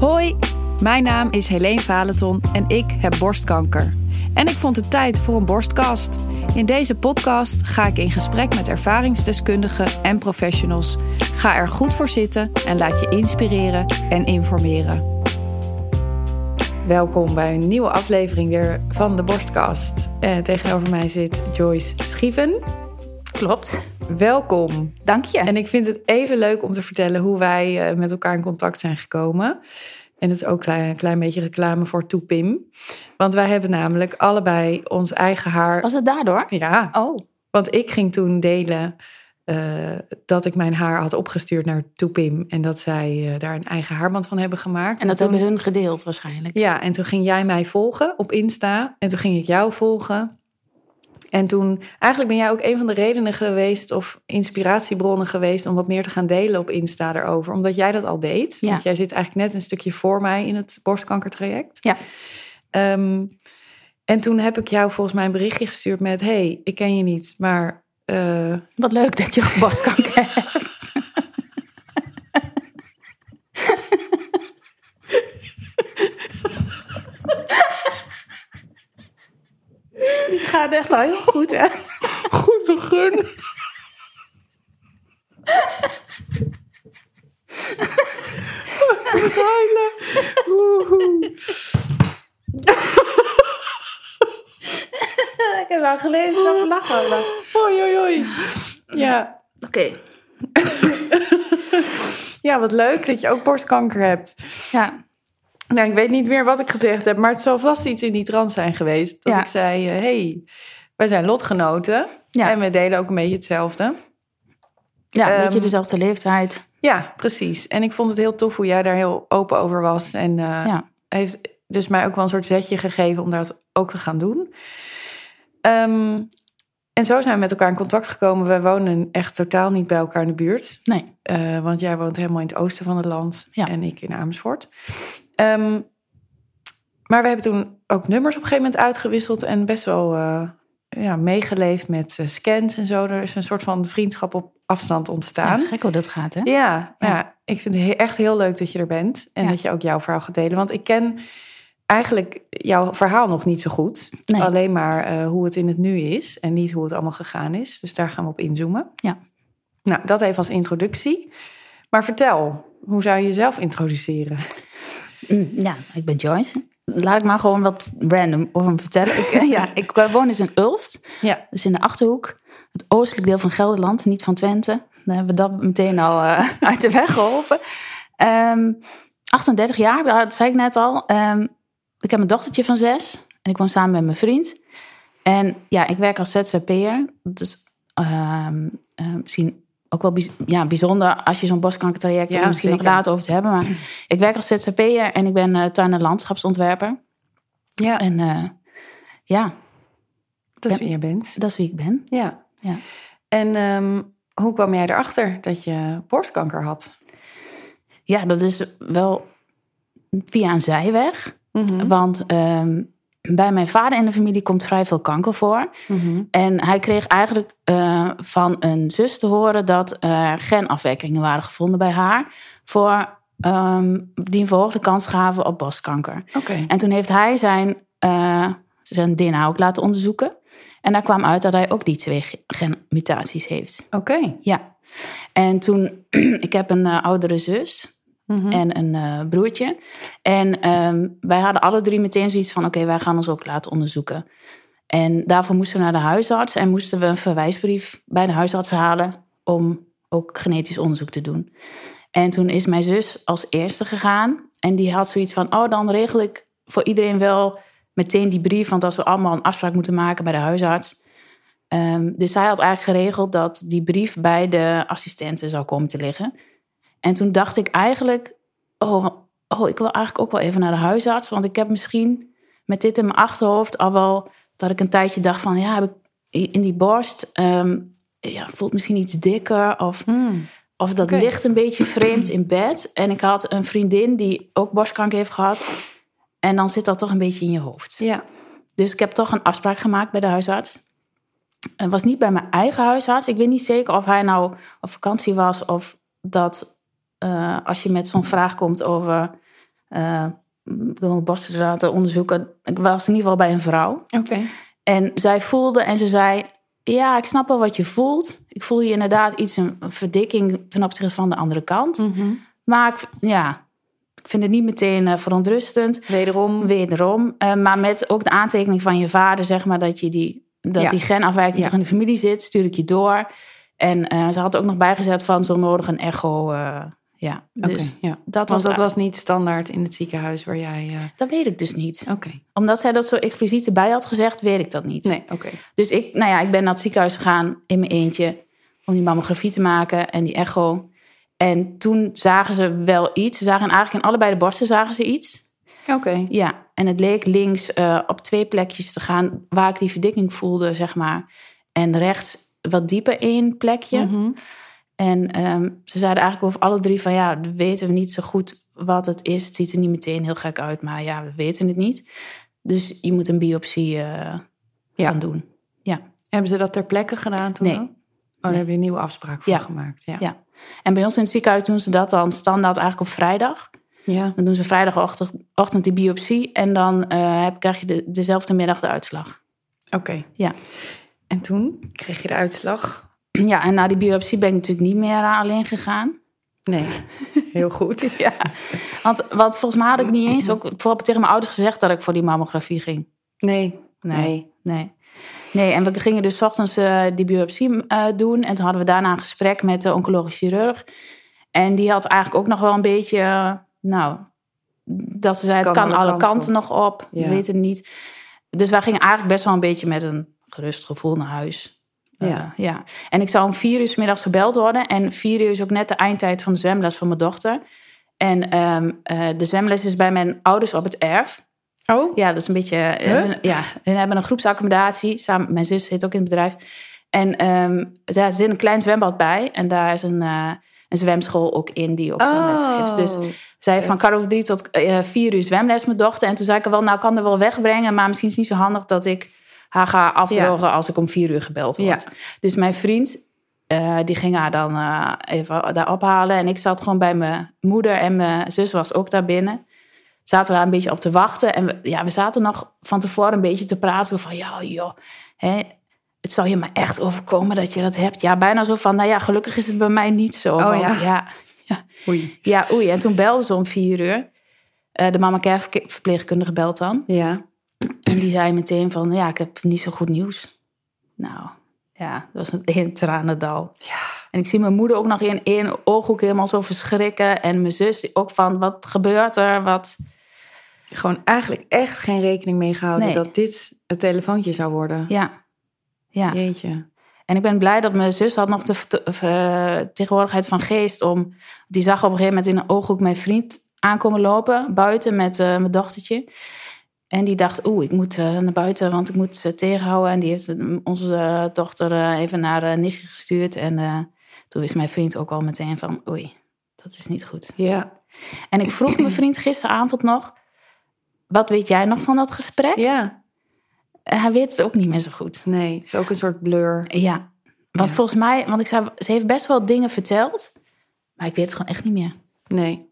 Hoi, mijn naam is Helene Valenton en ik heb borstkanker. En ik vond het tijd voor een borstkast. In deze podcast ga ik in gesprek met ervaringsdeskundigen en professionals. Ga er goed voor zitten en laat je inspireren en informeren. Welkom bij een nieuwe aflevering weer van de Borstkast. Eh, tegenover mij zit Joyce Schieven. Klopt. Welkom. Dank je. En ik vind het even leuk om te vertellen hoe wij uh, met elkaar in contact zijn gekomen. En het is ook een klein, klein beetje reclame voor Toepim. Want wij hebben namelijk allebei ons eigen haar. Was het daardoor? Ja. Oh. Want ik ging toen delen uh, dat ik mijn haar had opgestuurd naar Toepim. En dat zij uh, daar een eigen haarband van hebben gemaakt. En dat en toen, hebben hun gedeeld waarschijnlijk. Ja, en toen ging jij mij volgen op Insta. En toen ging ik jou volgen. En toen, eigenlijk ben jij ook een van de redenen geweest of inspiratiebronnen geweest om wat meer te gaan delen op Insta erover. Omdat jij dat al deed. Ja. Want jij zit eigenlijk net een stukje voor mij in het borstkankertraject. Ja. Um, en toen heb ik jou volgens mij een berichtje gestuurd met: Hey, ik ken je niet, maar. Uh... Wat leuk dat je borstkanker hebt. Het gaat echt al heel goed, hè? Goed begin. Huilen. Ik heb lang geleden zo lachen. Oei, oei, oei. Ja. Oké. Okay. ja, wat leuk dat je ook borstkanker hebt. Ja. Nou, ik weet niet meer wat ik gezegd heb, maar het zal vast iets in die trant zijn geweest. Dat ja. ik zei, hé, hey, wij zijn lotgenoten ja. en we delen ook een beetje hetzelfde. Ja, een um, beetje dezelfde leeftijd. Ja, precies. En ik vond het heel tof hoe jij daar heel open over was. En uh, ja. heeft dus mij ook wel een soort zetje gegeven om dat ook te gaan doen. Um, en zo zijn we met elkaar in contact gekomen. We wonen echt totaal niet bij elkaar in de buurt. Nee. Uh, want jij woont helemaal in het oosten van het land ja. en ik in Amersfoort. Um, maar we hebben toen ook nummers op een gegeven moment uitgewisseld en best wel uh, ja, meegeleefd met uh, scans en zo. Er is een soort van vriendschap op afstand ontstaan. Ja, gek hoe dat gaat, hè? Ja, ja. ja ik vind het echt heel leuk dat je er bent en Ja. dat je ook jouw verhaal gaat delen. Want ik ken eigenlijk jouw verhaal nog niet zo goed. Nee. Alleen maar uh, hoe het in het nu is en niet hoe het allemaal gegaan is. Dus daar gaan we op inzoomen. Ja. Nou, dat even als introductie. Maar vertel, hoe zou je jezelf introduceren? Mm, Ja, ik ben Joyce. Laat ik maar gewoon wat random over me vertellen. Ik, eh, ja, ik woon dus in Ulft. Ja. Dus in de Achterhoek. Het oostelijk deel van Gelderland, niet van Twente. Dan hebben we dat meteen al uh, uit de weg geholpen. Um, 38 jaar, dat zei ik net al. Um, ik heb een dochtertje van zes. En ik woon samen met mijn vriend. En ja, ik werk als ZZP'er. Dus um, uh, misschien ook wel ja, bijzonder als je zo'n borstkankertraject Ja, misschien zeker. nog later over te hebben. Maar ik werk als ZZP'er en ik ben uh, tuin- en landschapsontwerper. Ja, En uh, ja, dat is wie je bent. dat is wie ik ben. Ja. Ja. En um, hoe kwam jij erachter dat je borstkanker had? Ja, dat is wel via een zijweg. Mhm. Want um, bij mijn vader in de familie komt vrij veel kanker voor. Mhm. En hij kreeg eigenlijk uh, van een zus te horen dat er genafwijkingen waren gevonden bij haar. Voor, um, die een verhoogde kans gaven op borstkanker. Oké. En toen heeft hij zijn, uh, zijn DNA ook laten onderzoeken. En daar kwam uit dat hij ook die twee genmutaties heeft. Oké. Ja. En toen, ik heb een uh, oudere zus. Mhm. En een uh, broertje. En um, wij hadden alle drie meteen zoiets van: oké, wij gaan ons ook laten onderzoeken. En daarvoor moesten we naar de huisarts en moesten we een verwijsbrief bij de huisarts halen om ook genetisch onderzoek te doen. En toen is mijn zus als eerste gegaan en die had zoiets van: oh, dan regel ik voor iedereen wel meteen die brief, want als we allemaal een afspraak moeten maken bij de huisarts. Um, dus zij had eigenlijk geregeld dat die brief bij de assistenten zou komen te liggen. En toen dacht ik eigenlijk, oh, oh, ik wil eigenlijk ook wel even naar de huisarts. Want ik heb misschien met dit in mijn achterhoofd al wel dat ik een tijdje dacht van, ja, heb ik in die borst, um, ja, voelt misschien iets dikker of, mm. of dat ligt een beetje vreemd in bed. En ik had een vriendin die ook borstkanker heeft gehad. En dan zit dat toch een beetje in je hoofd. Ja. Dus ik heb toch een afspraak gemaakt bij de huisarts. Het was niet bij mijn eigen huisarts. Ik weet niet zeker of hij nou op vakantie was of dat uh, als je met zo'n vraag komt over eh, borsten laten onderzoeken. Ik was in ieder geval bij een vrouw. Oké. En zij voelde en ze zei: Ja, ik snap wel wat je voelt. Ik voel je inderdaad iets, een verdikking ten opzichte van de andere kant. Mhm. Maar ik, ja, ik vind het niet meteen eh, verontrustend. Wederom. Wederom. Eh, maar met ook de aantekening van je vader, zeg maar, dat je die, dat Ja. die genafwijking Ja. toch in de familie zit, stuur ik je door. En eh, ze had ook nog bijgezet van zo nodig een echo. eh, ja, dus ja. dat Want was, dat was niet standaard in het ziekenhuis waar jij... eh, dat weet ik dus niet. Oké. Omdat zij dat zo expliciet erbij had gezegd, weet ik dat niet. Nee, oké. Dus ik, nou ja, ik ben naar het ziekenhuis gegaan in mijn eentje om die mammografie te maken en die echo. En toen zagen ze wel iets. Ze zagen eigenlijk in allebei de borsten zagen ze iets. Oké. Ja, en het leek links eh, op twee plekjes te gaan waar ik die verdikking voelde, zeg maar. En rechts wat dieper één plekje. Mhm. En ehm, ze zeiden eigenlijk over alle drie van ja, we weten niet zo goed wat het is. Het ziet er niet meteen heel gek uit, maar ja, we weten het niet. Dus je moet een biopsie eh, Ja. gaan doen. Ja. Hebben ze dat ter plekke gedaan toen Nee. ook? Oh, daar heb je een nieuwe afspraak voor Ja. gemaakt. Ja. Ja. En bij ons in het ziekenhuis doen ze dat dan standaard eigenlijk op vrijdag. ja. Dan doen ze vrijdagochtend ochtend die biopsie en dan eh, heb, krijg je de, dezelfde middag de uitslag. Oké. Ja. En toen kreeg je de uitslag? Ja, en na die biopsie ben ik natuurlijk niet meer eh, alleen gegaan. Nee. Heel goed. Ja. Want, want volgens mij had ik niet eens ook bijvoorbeeld tegen mijn ouders gezegd dat ik voor die mammografie ging. Nee. Nee. Nee. Nee. Nee, en we gingen dus ochtends eh, die biopsie eh, doen. En toen hadden we daarna een gesprek met de oncologisch chirurg. En die had eigenlijk ook nog wel een beetje, nou, dat ze zei: het kan, alle kanten, nog op. Ja. We weten het niet. Dus wij gingen eigenlijk best wel een beetje met een gerust gevoel naar huis. Ja. ja. En ik zou om vier uur 's middags gebeld worden. En vier uur is ook net de eindtijd van de zwemles van mijn dochter. En ehm, eh, de zwemles is bij mijn ouders op het erf. Oh? Ja, dat is een beetje. eh, Huh? hun- ja, hun hebben een groepsaccommodatie. Samen, mijn zus zit ook in het bedrijf. En ehm ja, er zit een klein zwembad bij. En daar is een, eh, een zwemschool ook in die ook zwemles geeft. Dus zij heeft van kwart over drie tot eh, vier uur zwemles, mijn dochter. En toen zei ik er wel, nou kan er wel wegbrengen. Maar misschien is het niet zo handig dat ik haar ga afdrogen als ik om vier uur gebeld word. Ja. Dus mijn vriend, eh, die ging haar dan eh, even daar ophalen. En ik zat gewoon bij mijn moeder en mijn zus was ook daar binnen. Zaten we daar een beetje op te wachten. En we, ja, we zaten nog van tevoren een beetje te praten. Van ja, joh, hè, het zal je maar echt overkomen dat je dat hebt. Ja, bijna zo van, nou ja, gelukkig is het bij mij niet zo. Oh, want ja. ja, ja, Oei. ja, oei. En toen belden ze om vier uur. Eh, de mama care verpleegkundige belt dan. Ja. En die zei meteen van, ja, ik heb niet zo goed nieuws. Nou, ja, dat was een tranendal. Ja. En ik zie mijn moeder ook nog in één ooghoek helemaal zo verschrikken. En mijn zus ook van, wat gebeurt er? Wat... Gewoon eigenlijk echt geen rekening mee gehouden Nee. dat dit het telefoontje zou worden. Ja, ja. Jeetje. En ik ben blij dat mijn zus had nog de eh, tegenwoordigheid van geest om. Die zag op een gegeven moment in een ooghoek mijn vriend aankomen lopen buiten met eh, mijn dochtertje. En die dacht, oeh, ik moet eh, naar buiten, want ik moet ze tegenhouden. En die heeft eh, onze eh, dochter eh, even naar uh, nichtje gestuurd. En eh, toen wist mijn vriend ook al meteen van, oei, dat is niet goed. Ja. En ik vroeg mijn vriend gisteravond nog, wat weet jij nog van dat gesprek? Ja. Hij weet het ook niet meer zo goed. Nee, het is ook een soort blur. Ja, want Ja. volgens mij, want ik zei, ze heeft best wel dingen verteld, maar ik weet het gewoon echt niet meer. Nee.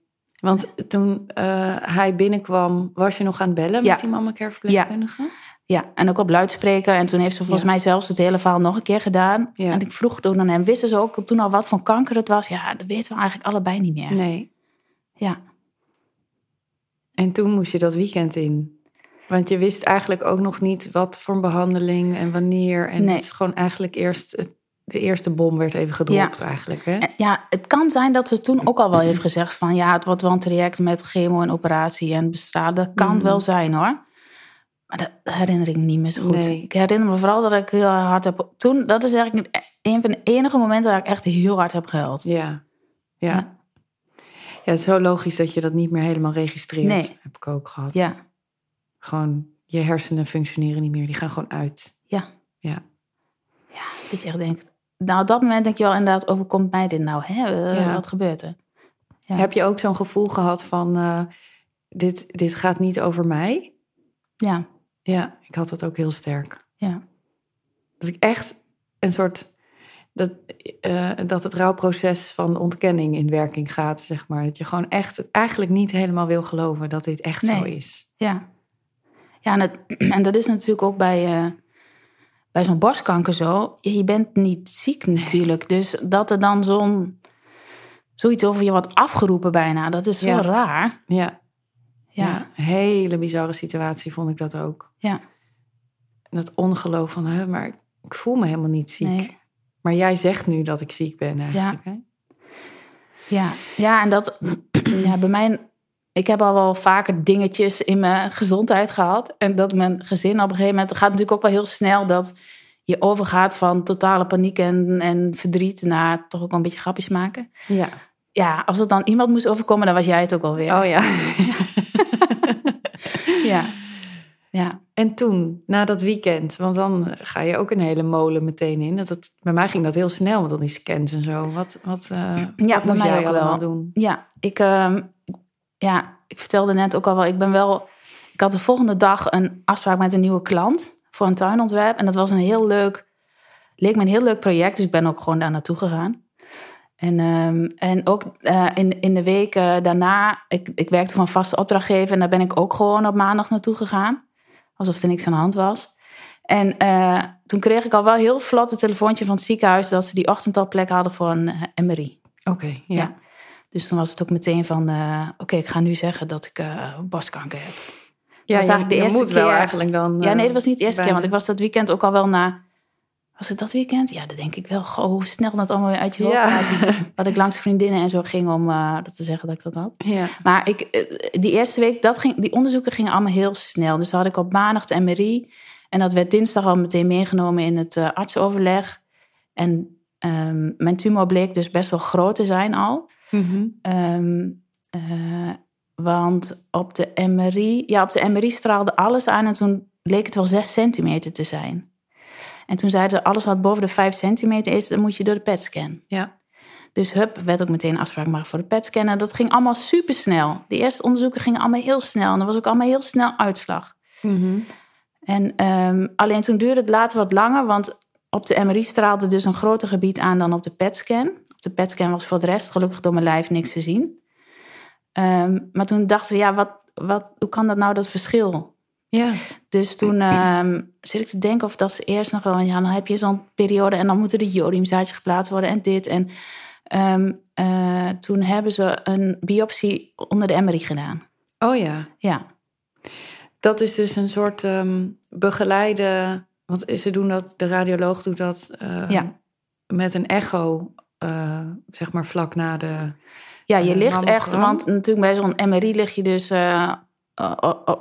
Want toen eh, hij binnenkwam, was je nog aan het bellen Ja. met die mama care verpleegkundige? Ja, en ook op luidspreker. En toen heeft ze volgens Ja. mij zelfs het hele verhaal nog een keer gedaan. Ja. En ik vroeg toen aan hem, wisten ze ook toen al wat voor kanker het was? Ja, dat weten we eigenlijk allebei niet meer. Nee. Ja, En toen moest je dat weekend in. Want je wist eigenlijk ook nog niet wat voor een behandeling en wanneer. En Nee. het is gewoon eigenlijk eerst... het- De eerste bom werd even gedropt eigenlijk, hè? Ja, het kan zijn dat ze toen ook al wel heeft gezegd van... ja, het wordt wel een traject met chemo en operatie en bestralen. Dat kan Mhm. wel zijn hoor. Maar dat herinner ik niet meer zo goed. Nee. Ik herinner me vooral dat ik heel hard heb... Toen, dat is eigenlijk een van de enige momenten dat ik echt heel hard heb gehuild. Ja. Ja. Ja. ja. het is zo logisch dat je dat niet meer helemaal registreert. Nee. Heb ik ook gehad. Ja, Gewoon, je hersenen functioneren niet meer. Die gaan gewoon uit. ja. Ja. Ja, dat je echt denkt... Nou, op dat moment denk je wel inderdaad, overkomt mij dit nou? Hè? Eh, Ja. Wat gebeurt er? Ja. Heb je ook zo'n gevoel gehad van... eh, dit, dit gaat niet over mij? Ja, Ja, ik had dat ook heel sterk. ja. Dat ik echt een soort... dat, eh, dat het rouwproces van ontkenning in werking gaat, zeg maar. Dat je gewoon echt eigenlijk niet helemaal wil geloven dat dit echt zo is. Ja, ja en, het, en dat is natuurlijk ook bij, eh, bij zo'n borstkanker zo. Je bent niet ziek natuurlijk. Dus dat er dan zo'n zoiets over je wordt afgeroepen bijna, dat is zo Ja. raar. Ja, Ja, ja. hele bizarre situatie vond ik dat ook. ja, dat ongeloof van, hè, maar ik voel me helemaal niet ziek. nee. Maar jij zegt nu dat ik ziek ben eigenlijk. Hè? Ja, ja en dat, ja, bij mij, ik heb al wel vaker dingetjes in mijn gezondheid gehad. En dat mijn gezin op een gegeven moment, het gaat natuurlijk ook wel heel snel dat je overgaat van totale paniek en, en verdriet naar toch ook een beetje grapjes maken. Ja. Ja, als het dan iemand moest overkomen, dan was jij het ook alweer. Oh ja. Ja. Ja. En toen, na dat weekend, want dan ga je ook een hele molen meteen in. Dat het, bij mij ging dat heel snel met al die scans en zo. Wat, wat, eh wat bij moest jij ook allemaal wel. doen? Ja, ik, ehm, ik- ja, ik vertelde net ook al wel, ik ben wel... Ik had de volgende dag een afspraak met een nieuwe klant voor een tuinontwerp. En dat was een heel leuk, leek me een heel leuk project. Dus ik ben ook gewoon daar naartoe gegaan. En, ehm, en ook eh, in, in de weken daarna, ik, ik werkte een vaste opdrachtgever. En daar ben ik ook gewoon op maandag naartoe gegaan. Alsof er niks aan de hand was. En eh, toen kreeg ik al wel heel vlot een telefoontje van het ziekenhuis... dat ze die ochtend al plek hadden voor een eh, MRI. Oké, ja. Ja. Dus toen was het ook meteen van, eh, oké, ik ga nu zeggen dat ik eh, borstkanker heb. Ja, was je- eigenlijk de eerste moet wel keer- eigenlijk dan. ja, eh, nee, dat was niet de eerste keer, want ik was dat weekend ook al wel na... Was het dat weekend? Ja, dat denk ik wel. Goh, hoe snel dat allemaal weer uit je hoofd Ja. gaat. Wat ik langs vriendinnen en zo ging om eh, dat te zeggen dat ik dat had. Ja. Maar ik, eh, die eerste week, dat ging, die onderzoeken gingen allemaal heel snel. Dus dan had ik op maandag de MRI. En dat werd dinsdag al meteen meegenomen in het eh, artsoverleg. En ehm, mijn tumor bleek dus best wel groot te zijn al. Mhm. Ehm, eh, want op de MRI, ja, op de MRI straalde alles aan en toen leek het wel 6 centimeter te zijn. En toen zeiden ze, alles wat boven de 5 centimeter is, dan moet je door de PET-scan. Ja. Dus hup, werd ook meteen afspraak maken voor de PET-scan. En dat ging allemaal super snel. De eerste onderzoeken gingen allemaal heel snel. En er was ook allemaal heel snel uitslag. Mhm. En ehm, alleen toen duurde het later wat langer, want op de MRI straalde dus een groter gebied aan dan op de PET-scan. De PET-scan was voor de rest gelukkig door mijn lijf niks te zien. Ehm, maar toen dachten ze, ja, wat, wat, hoe kan dat nou, dat verschil? Ja. Dus toen ehm, zit ik te denken of dat ze eerst nog wel... Ja, dan heb je zo'n periode en dan moeten de jodiumzaadjes geplaatst worden en dit. En ehm, eh, toen hebben ze een biopsie onder de MRI gedaan. Oh ja. Ja, Dat is dus een soort begeleide. Want ze doen dat, de radioloog doet dat Ja. met een echo, eh, zeg maar vlak na de. ja je Eh, ligt echt... Want natuurlijk bij zo'n MRI lig je dus eh,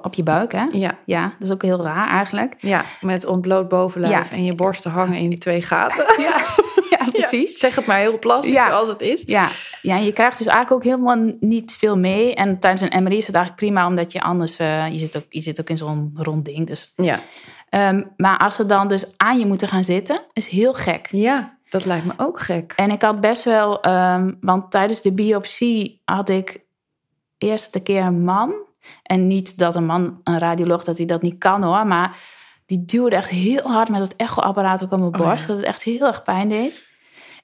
op je buik, hè? Ja, Ja, dat is ook heel raar eigenlijk. ja, met ontbloot bovenlijf Ja. en je borsten hangen in twee gaten. Ja, ja precies. Zeg het maar heel plastisch zoals het is. Ja, ja, je krijgt dus eigenlijk ook helemaal niet veel mee. En tijdens een MRI is het eigenlijk prima, omdat je anders... je, zit ook, je zit ook in zo'n rond ding, dus... Ja. Ehm, maar als ze dan dus aan je moeten gaan zitten, is heel gek. ja, dat lijkt me ook gek. En ik had best wel, ehm, want tijdens de biopsie had ik eerst een keer een man. En niet dat een man, een radioloog, dat hij dat niet kan hoor. Maar die duwde echt heel hard met het echoapparaat ook aan mijn Oh, borst. ja. Dat het echt heel erg pijn deed.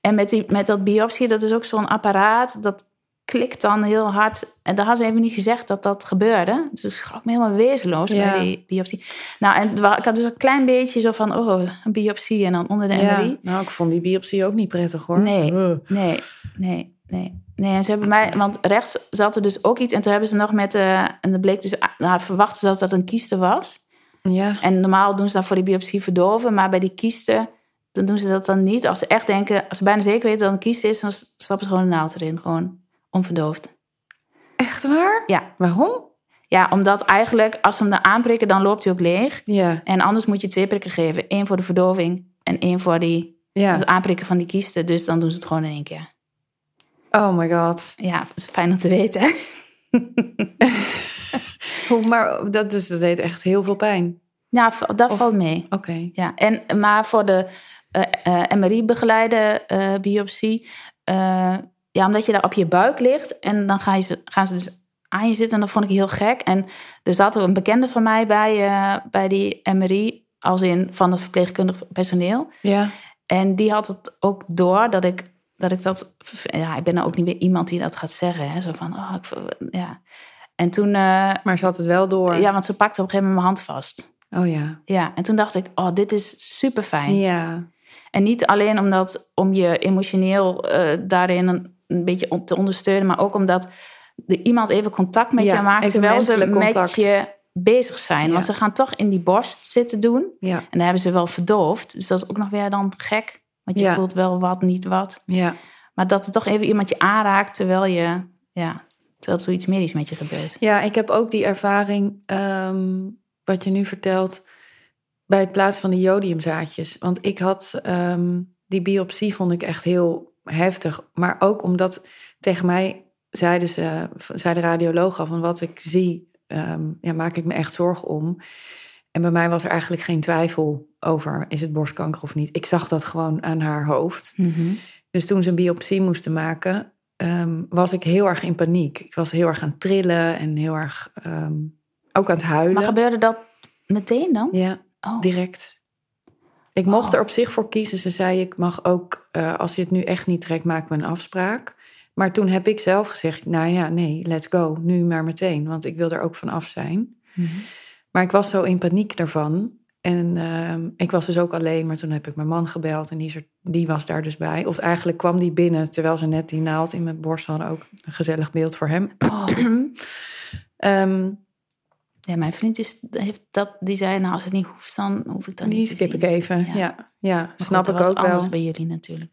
En met, die, met dat biopsie, dat is ook zo'n apparaat. Dat klikt dan heel hard. En daar hadden ze even niet gezegd dat dat gebeurde. Dus ik schrok me helemaal wezenloos Ja. bij die biopsie. Nou, en ik had dus een klein beetje zo van, oh, een biopsie en dan onder de Ja. MRI. Nou, ik vond die biopsie ook niet prettig hoor. Nee. Uh. Nee, nee, nee. Nee, en ze hebben mij, want rechts zat er dus ook iets. En toen hebben ze nog met, eh en dat bleek dus, nou, verwachten ze dat dat een kieste was. Ja. En normaal doen ze dat voor die biopsie verdoven, maar bij die kiesten, dan doen ze dat dan niet. Als ze echt denken, als ze bijna zeker weten dat het een kiest is, dan stappen ze gewoon een naald erin, gewoon onverdoofd. Echt waar? Ja. Waarom? Ja, omdat eigenlijk, als ze hem dan aanprikken, dan loopt hij ook leeg. Ja. En anders moet je twee prikken geven. Eén voor de verdoving en één voor die, Ja. het aanprikken van die kiesten. Dus dan doen ze het gewoon in één keer. Oh my god. Ja, is fijn om te weten. Hoe, maar dat, dus, dat deed echt heel veel pijn. Ja, dat Of- valt mee. Oké. Ja, en, maar voor de eh, MRI-begeleide eh, biopsie, eh, ja, omdat je daar op je buik ligt en dan gaan, je, ze- gaan ze dus aan je zitten en dat vond ik heel gek. En er zat ook een bekende van mij bij, eh, bij die MRI, als in van het verpleegkundig personeel. Ja. En die had het ook door dat ik dat. Ik dat ja, ik ben nou ook niet weer iemand die dat gaat zeggen. Hè? Zo van, oh, ik, ja. En toen... Uh, maar ze had het wel door. Ja, want ze pakte op een gegeven moment mijn hand vast. Oh ja. Ja, en toen dacht ik, oh, dit is super fijn. Ja. En niet alleen omdat, om je emotioneel uh, daarin een, beetje om te ondersteunen, maar ook omdat de, iemand even contact met je maakt terwijl ze met je bezig zijn. Want ze gaan toch in die borst zitten doen. Ja. En dan hebben ze wel verdoofd. Dus dat is ook nog weer dan gek. Want je voelt wel wat, niet wat. Ja. Maar dat er toch even iemand je aanraakt terwijl je, ja, terwijl er zoiets medisch met je gebeurt. Ja, ik heb ook die ervaring, ehm, wat je nu vertelt, bij het plaatsen van de jodiumzaadjes. Want ik had ehm, die biopsie vond ik echt heel heftig. Maar ook omdat tegen mij zeiden ze, zei de radioloog al van wat ik zie, ehm, ja, maak ik me echt zorgen om. En bij mij was er eigenlijk geen twijfel over, is het borstkanker of niet. Ik zag dat gewoon aan haar hoofd. Mhm. Dus toen ze een biopsie moesten maken, ehm, was ik heel erg in paniek. Ik was heel erg aan het trillen en heel erg ehm, ook aan het huilen. Maar gebeurde dat meteen dan? Ja, Oh. direct. Ik mocht er op zich voor kiezen. Ze zei, ik mag ook, eh, als je het nu echt niet trekt, maak me een afspraak. Maar toen heb ik zelf gezegd, nou ja, nee, let's go. Nu maar meteen, want ik wil er ook van af zijn. Mhm. Maar ik was zo in paniek daarvan. En ehm, ik was dus ook alleen, maar toen heb ik mijn man gebeld en die, die was daar dus bij. Of eigenlijk kwam die binnen terwijl ze net die naald in mijn borst hadden. Ook een gezellig beeld voor hem. Oh. Ehm, Ja, mijn vriend is, heeft dat, die zei, nou als het niet hoeft, dan hoef ik dat niet te skip zien. ik even. Ja. Ja, snap ik ook wel. anders bij jullie natuurlijk.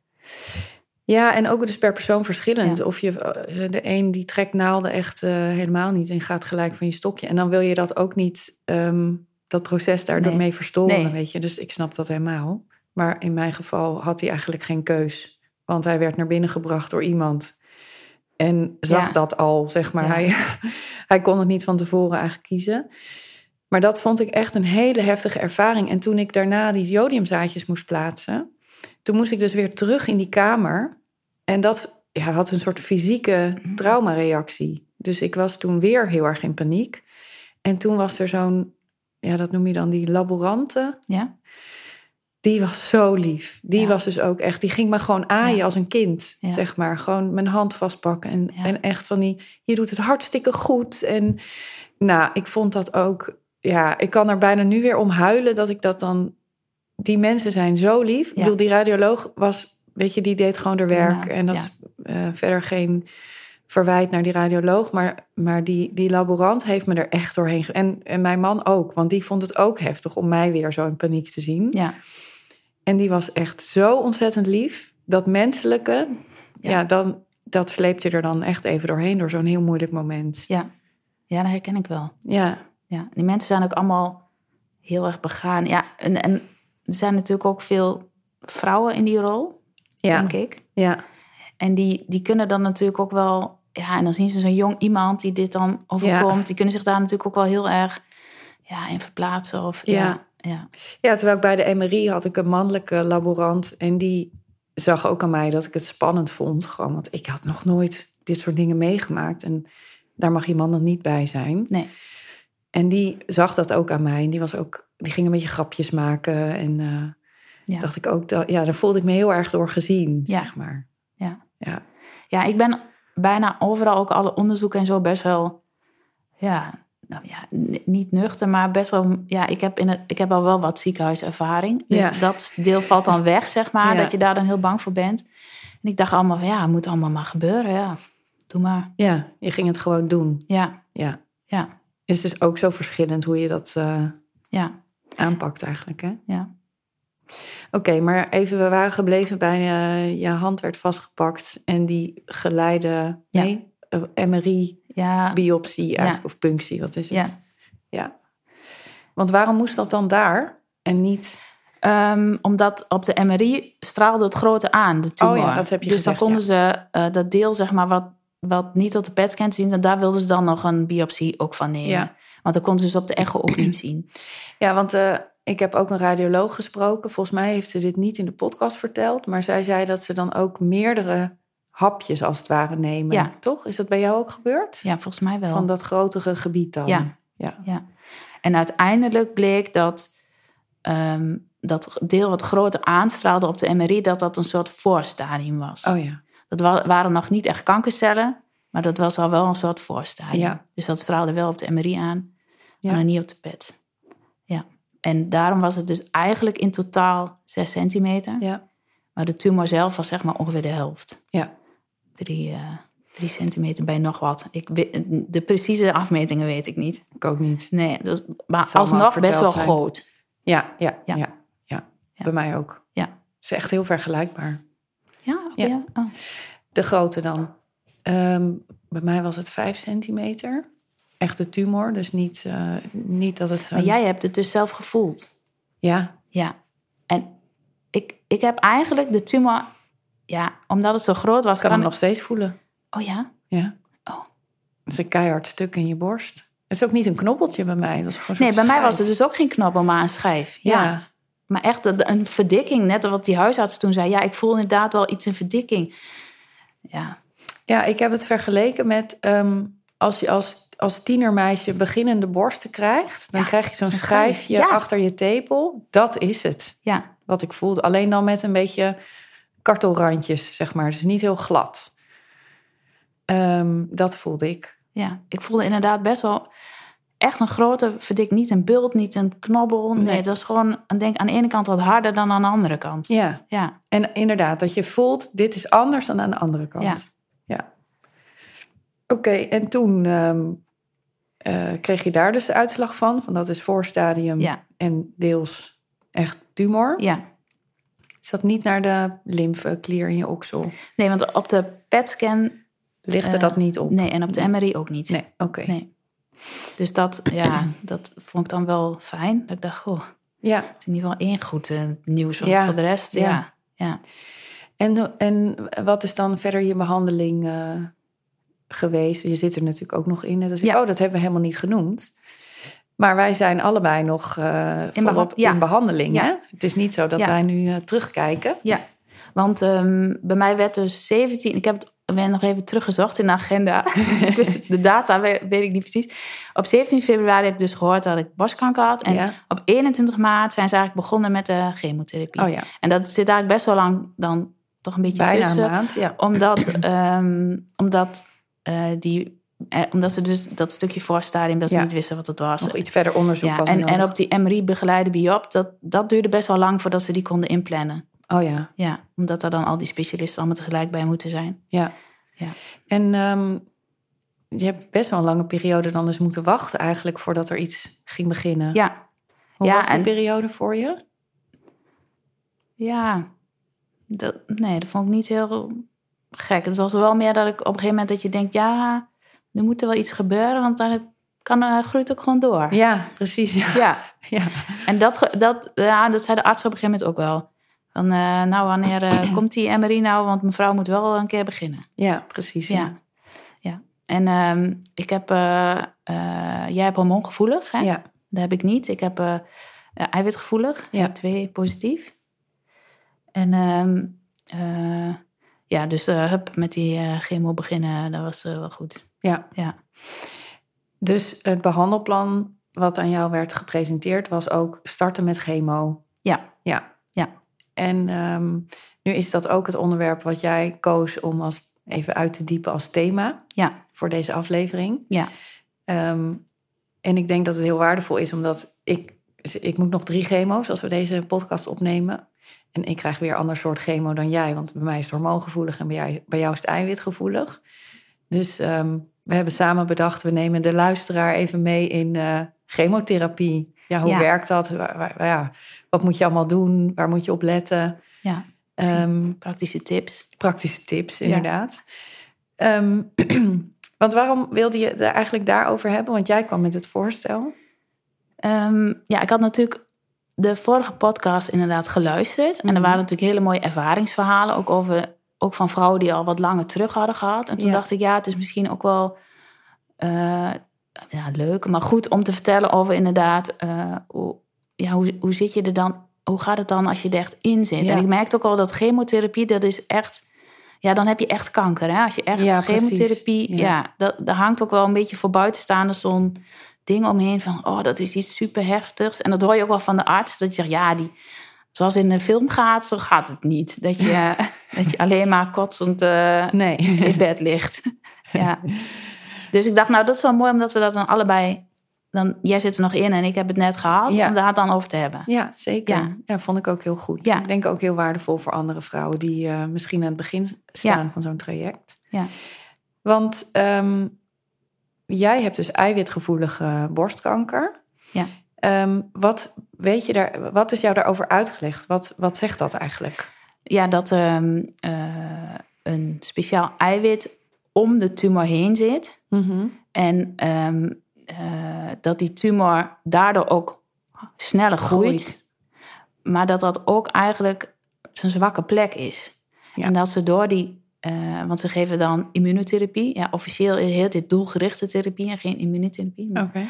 Ja, en ook dus per persoon verschillend. Ja. Of je, eh, de een die trekt naalden echt eh, helemaal niet en gaat gelijk van je stokje. En dan wil je dat ook niet, ehm, dat proces daardoor Nee. mee verstoren, Nee. weet je. Dus ik snap dat helemaal. Maar in mijn geval had hij eigenlijk geen keus. Want hij werd naar binnen gebracht door iemand. En zag Ja. dat al, zeg maar. Ja. Hij, hij kon het niet van tevoren eigenlijk kiezen. Maar dat vond ik echt een hele heftige ervaring. En toen ik daarna die jodiumzaadjes moest plaatsen... toen moest ik dus weer terug in die kamer. En dat ja, had een soort fysieke traumareactie. Dus ik was toen weer heel erg in paniek. En toen was er zo'n, ja, dat noem je dan die laborante. Ja? Die was zo lief. Die Ja. was dus ook echt, die ging me gewoon aaien Ja. als een kind, Ja. zeg maar. Gewoon mijn hand vastpakken. En, en echt van die, je doet het hartstikke goed. En nou, ik vond dat ook, ja, ik kan er bijna nu weer om huilen dat ik dat dan, die mensen zijn zo lief. Ik bedoel, die radioloog was, weet je, die deed gewoon haar werk. En dat is eh, verder geen verwijt naar die radioloog. Maar, maar die, die laborant heeft me er echt doorheen. En, en mijn man ook, want die vond het ook heftig om mij weer zo in paniek te zien. Ja. En die was echt zo ontzettend lief. Dat menselijke, ja, Ja. dan, dat sleept je er dan echt even doorheen door zo'n heel moeilijk moment. Ja. ja, dat herken ik wel. Ja, Ja, die mensen zijn ook allemaal heel erg begaan. Ja, en, en er zijn natuurlijk ook veel vrouwen in die rol, ja, denk ik. ja, En die, die kunnen dan natuurlijk ook wel... Ja, en dan zien ze zo'n jong iemand die dit dan overkomt. Die kunnen zich daar natuurlijk ook wel heel erg ja, in verplaatsen. Of, ja. Ja. Ja, ja. terwijl ik bij de MRI had ik een mannelijke laborant. En die zag ook aan mij dat ik het spannend vond. Gewoon, want ik had nog nooit dit soort dingen meegemaakt. En daar mag je man dan niet bij zijn. Nee. En die zag dat ook aan mij. En die, was ook, die ging een beetje grapjes maken. En eh, Ja. dacht ik ook, dat, ja, daar voelde ik me heel erg door gezien, Ja. zeg maar. Ja. Ja. ja, ik ben bijna overal ook alle onderzoeken en zo best wel... Ja, nou ja, niet nuchter, maar best wel... Ja, ik heb, in het, ik heb al wel wat ziekenhuiservaring. Dus Ja. dat deel valt dan weg, zeg maar. Ja. Dat je daar dan heel bang voor bent. En ik dacht allemaal van, ja, het moet allemaal maar gebeuren. Ja, doe maar. Ja, je ging het gewoon doen. Ja, Ja. ja, Het is dus ook zo verschillend hoe je dat eh, ja, aanpakt eigenlijk. Hè? ja. Oké, maar even, we waren gebleven bij eh, je hand werd vastgepakt en die geleide nee, eh, MRI, Ja, biopsie eigenlijk, of punctie, wat is het? ja. ja. Want waarom moest dat dan daar en niet... Ehm, omdat op de MRI straalde het grote aan, de tumor. Oh ja, dat heb je dus gezegd, dan konden ze eh, dat deel, zeg maar, wat, wat niet op de PET-scan zien... en daar wilden ze dan nog een biopsie ook van nemen. Ja. Want dat konden ze dus op de echo ook niet zien. Ja, want eh, ik heb ook een radioloog gesproken. Volgens mij heeft ze dit niet in de podcast verteld, maar zij zei dat ze dan ook meerdere hapjes als het ware nemen. Ja. Toch? Is dat bij jou ook gebeurd? Ja, volgens mij wel. Van dat grotere gebied dan? Ja. ja. Ja. En uiteindelijk bleek dat, ehm, dat deel wat groter aanstraalde op de MRI, dat dat een soort voorstadium was. Oh ja. Dat wa- waren nog niet echt kankercellen, maar dat was al wel een soort voorstadium. Ja. Dus dat straalde wel op de MRI aan, maar nog niet op de PET. Ja. En daarom was het dus eigenlijk in totaal 6 centimeter. Ja. Maar de tumor zelf was zeg maar ongeveer de helft. Ja. Drie, eh, drie centimeter bij nog wat. Ik, de precieze afmetingen weet ik niet. Ik ook niet. Nee, dus, maar alsnog best wel zijn. groot. Ja, ja, ja. Ja. ja. Ja. Bij mij ook. Ja. Het is echt heel vergelijkbaar. Ja, Ja. ja. Oh. De grootte dan. Ehm, bij mij was het 5 centimeter. Echte tumor, dus niet, eh, niet dat het zo... Maar jij hebt het dus zelf gevoeld. Ja, Ja. En ik, ik heb eigenlijk de tumor... Ja, omdat het zo groot was... ik kan hem nog steeds voelen. Oh ja? Ja. Oh. Het is een keihard stuk in je borst. Het is ook niet een knoppeltje bij mij. Dat is gewoon Nee, bij mij was het dus ook geen knobbel, maar een schijf. Ja. Ja. Maar echt een- verdikking. Net wat die huisarts toen zei. Ja, ik voel inderdaad wel iets in verdikking. Ja. Ja, ik heb het vergeleken met ehm, als je als, als tienermeisje beginnende borsten krijgt, dan Ja, krijg je zo'n zo'n schijf, schijfje ja. achter je tepel. Dat is het, Ja. wat ik voelde. Alleen dan met een beetje kartelrandjes, zeg maar. Dus niet heel glad. Ehm, dat voelde ik. Ja. Ik voelde inderdaad best wel... Echt een grote verdik. Niet een bult, niet een knobbel. Nee, Nee. het was gewoon... Denk aan de ene kant wat harder dan aan de andere kant. Ja, Ja. en inderdaad, dat je voelt, dit is anders dan aan de andere kant. Ja. Ja. Oké, en toen ehm, eh, kreeg je daar dus de uitslag van. Van dat is voorstadium Ja. en deels echt tumor. Ja. Is dat niet naar de lymfeklier in je oksel? Nee, want op de PET-scan... Ligt er Eh, dat niet op? Nee, en op de MRI ook niet. Nee, oké. Nee. Dus dat, ja, dat vond ik dan wel fijn. Dat ik dacht, oh, Ja, het is in ieder geval één goed eh, nieuws. Want Ja, voor de rest, ja. ja. ja. en, en wat is dan verder je behandeling eh, geweest? Je zit er natuurlijk ook nog in. Dus ik, Ja. oh, dat hebben we helemaal niet genoemd. Maar wij zijn allebei nog beha- volop ja. in behandeling. Ja. Hè? Het is niet zo dat Ja. wij nu eh, terugkijken. Ja, want ehm, bij mij werd dus 17... Ik heb het ben nog even teruggezocht in de agenda. De data weet, weet ik niet precies. Op 17 februari heb ik dus gehoord dat ik borstkanker had. En Ja. op 21 maart zijn ze eigenlijk begonnen met de chemotherapie. Oh ja, En dat zit eigenlijk best wel lang dan toch een beetje bijna tussen. een maand. Ja. Omdat, ehm, omdat, eh, die, eh, omdat ze dus dat stukje voorstadium, dat ze Ja. niet wisten wat het was. Nog iets verder onderzoek ja, was en, en op die MRI-begeleide biop, dat, dat duurde best wel lang voordat ze die konden inplannen. Oh ja, Ja, omdat er dan al die specialisten allemaal tegelijk bij moeten zijn. ja. Ja. En ehm, je hebt best wel een lange periode dan dus moeten wachten eigenlijk... voordat er iets ging beginnen. Ja, Hoe ja, was die en- periode voor je? ja. Dat, nee, dat vond ik niet heel gek. Het was wel meer dat ik op een gegeven moment dat je denkt... ja, er moet er wel iets gebeuren, want dan kan, eh, groeit ook gewoon door. Ja, precies. Ja. ja. Ja. En dat, dat, ja, dat zei de arts op een gegeven moment ook wel. Van, eh, nou, wanneer eh, komt die MRI nou? Want mevrouw moet wel een keer beginnen. Ja, precies. Ja. Ja. ja. En ehm, ik heb... jij hebt hormoongevoelig, hè? Ja. Dat heb ik niet. Ik heb eiwitgevoelig. Ja. Twee positief. En ehm, eh, ja, dus hup, met die chemo beginnen, dat was wel goed. Ja. Ja. Dus het behandelplan wat aan jou werd gepresenteerd... was ook starten met chemo. Ja. Ja. Ja. En ehm, nu is dat ook het onderwerp wat jij koos... om als, even uit te diepen als thema Ja. voor deze aflevering. Ja. Ehm, en ik denk dat het heel waardevol is, omdat ik, ik moet nog drie chemo's als we deze podcast opnemen. En ik krijg weer een ander soort chemo dan jij, want bij mij is het hormoongevoelig en bij jou, bij jou is het eiwitgevoelig. Dus ehm, we hebben samen bedacht, we nemen de luisteraar even mee in eh, chemotherapie. Ja, hoe Ja. werkt dat? Ja, wat moet je allemaal doen? Waar moet je op letten? ja. Ehm, Praktische tips. praktische tips, inderdaad. Ehm, want waarom wilde je het eigenlijk daarover hebben? Want jij kwam met het voorstel. Ehm, ja, ik had natuurlijk de vorige podcast inderdaad geluisterd. En er Mhm. waren natuurlijk hele mooie ervaringsverhalen. Ook, over, ook van vrouwen die al wat langer terug hadden gehad. En toen Ja. dacht ik, ja, het is misschien ook wel eh, ja, leuk, maar goed om te vertellen over inderdaad... eh, hoe, ja, hoe, hoe zit je er dan... Hoe gaat het dan als je er echt in zit? Ja. En ik merkte ook al dat chemotherapie, dat is echt... Ja, dan heb je echt kanker. Hè? Als je echt Ja, chemotherapie... Ja. Dat, daar hangt ook wel een beetje voor buitenstaanders zo'n ding omheen van, oh, dat is iets super heftigs. En dat hoor je ook wel van de arts, dat je zegt, ja, die zoals in de film gaat, zo gaat het niet. Dat je, dat je alleen maar kotsend uh, nee. in bed ligt. ja. Dus ik dacht, nou, dat is wel mooi omdat we dat dan allebei dan, jij zit er nog in en ik heb het net gehad, om daar het dan over te hebben. Ja, zeker. Ja, ja vond ik ook heel goed. Ja. Ik denk ook heel waardevol voor andere vrouwen die uh, misschien aan het begin staan van zo'n traject. Ja. Want um, jij hebt dus eiwitgevoelige borstkanker. Ja. Um, wat, weet je daar, wat is jou daarover uitgelegd? Wat, wat zegt dat eigenlijk? Ja, dat um, uh, een speciaal eiwit om de tumor heen zit. Mm -hmm. En uh, dat die tumor daardoor ook sneller groeit. groeit. Maar dat dat ook eigenlijk zijn zwakke plek is. Ja. En dat ze door die, uh, want ze geven dan immunotherapie. Ja, officieel heet dit doelgerichte therapie en geen immunotherapie. Oké. Okay.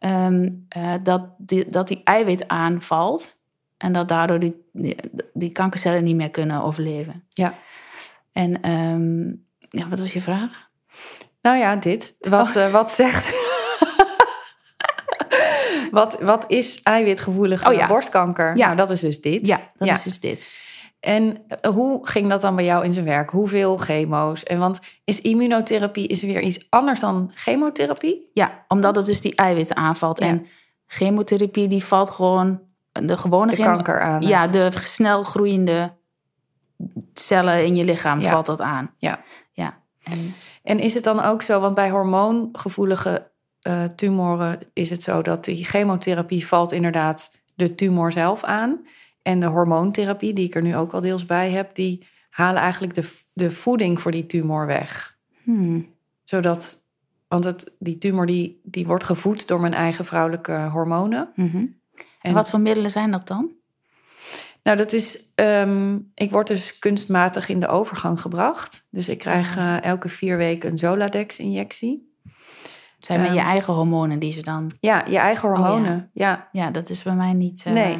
Um, uh, dat, die, dat die eiwit aanvalt. En dat daardoor die, die, die kankercellen niet meer kunnen overleven. Ja. En um, ja, wat was je vraag? Nou ja, dit. Wat, oh. uh, wat zegt. wat, wat is eiwitgevoelige oh, ja. borstkanker? Ja. Nou, dat is dus dit. Ja, dat is dus dit. En hoe ging dat dan bij jou in zijn werk? Hoeveel chemo's? En want is immunotherapie is weer iets anders dan chemotherapie? Ja, omdat het dus die eiwitten aanvalt. Ja. En chemotherapie die valt gewoon de gewone de kanker aan. Ja, de snel groeiende cellen in je lichaam ja. valt dat aan. Ja. ja. En, en is het dan ook zo, want bij hormoongevoelige uh, tumoren is het zo dat die chemotherapie valt inderdaad de tumor zelf aan. En de hormoontherapie, die ik er nu ook al deels bij heb, die halen eigenlijk de, de voeding voor die tumor weg. Hmm. Zodat, want het, die tumor die, die wordt gevoed door mijn eigen vrouwelijke hormonen. Mm -hmm. En wat voor middelen zijn dat dan? Nou, dat is. Um, ik word dus kunstmatig in de overgang gebracht. Dus ik krijg uh, elke vier weken een Zoladex-injectie. Het zijn um, met je eigen hormonen die ze dan. Ja, je eigen hormonen. Oh, ja. ja. ja. dat is bij mij niet. Uh, nee.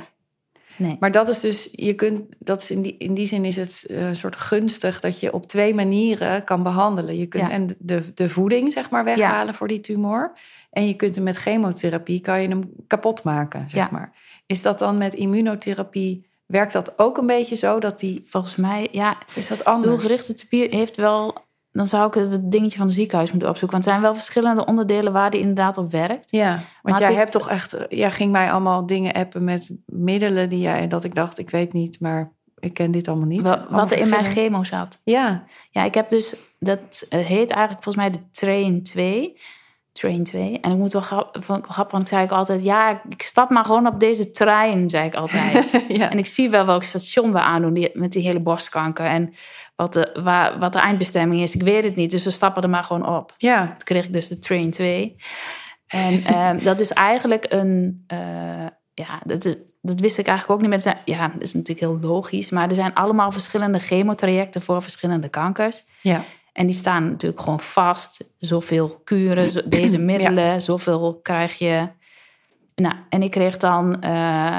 Nee. Maar dat is dus, je kunt, dat is in, die, in die zin is het uh, soort gunstig dat je op twee manieren kan behandelen. Je kunt ja. en de, de voeding, zeg maar, weghalen ja. voor die tumor. En je kunt hem met chemotherapie, kan je hem kapot maken, zeg ja. maar. Is dat dan met immunotherapie, werkt dat ook een beetje zo dat die... Volgens mij, ja. Is dat anders? Doelgerichte therapie heeft wel dan zou ik het dingetje van het ziekenhuis moeten opzoeken. Want er zijn wel verschillende onderdelen waar die inderdaad op werkt. Ja, want maar jij is... hebt toch echt... Jij ging mij allemaal dingen appen met middelen die jij... Dat ik dacht, ik weet niet, maar ik ken dit allemaal niet. Wat, wat er in mijn chemo zat. Ja. Ja, ik heb dus... Dat heet eigenlijk volgens mij de Train 2... Train 2. En ik moet wel grappig, want ik zei ik altijd... ja, ik stap maar gewoon op deze trein, zei ik altijd. ja. En ik zie wel welk station we aandoen die, met die hele borstkanker. En wat de, waar, wat de eindbestemming is, ik weet het niet. Dus we stappen er maar gewoon op. Ja. Toen kreeg ik dus de Train 2. En um, dat is eigenlijk een... Uh, ja, dat, is, dat wist ik eigenlijk ook niet. Met ja, dat is natuurlijk heel logisch. Maar er zijn allemaal verschillende chemotrajecten voor verschillende kankers. Ja. En die staan natuurlijk gewoon vast. Zoveel kuren, deze middelen, ja. zoveel krijg je. Nou, en ik kreeg dan uh,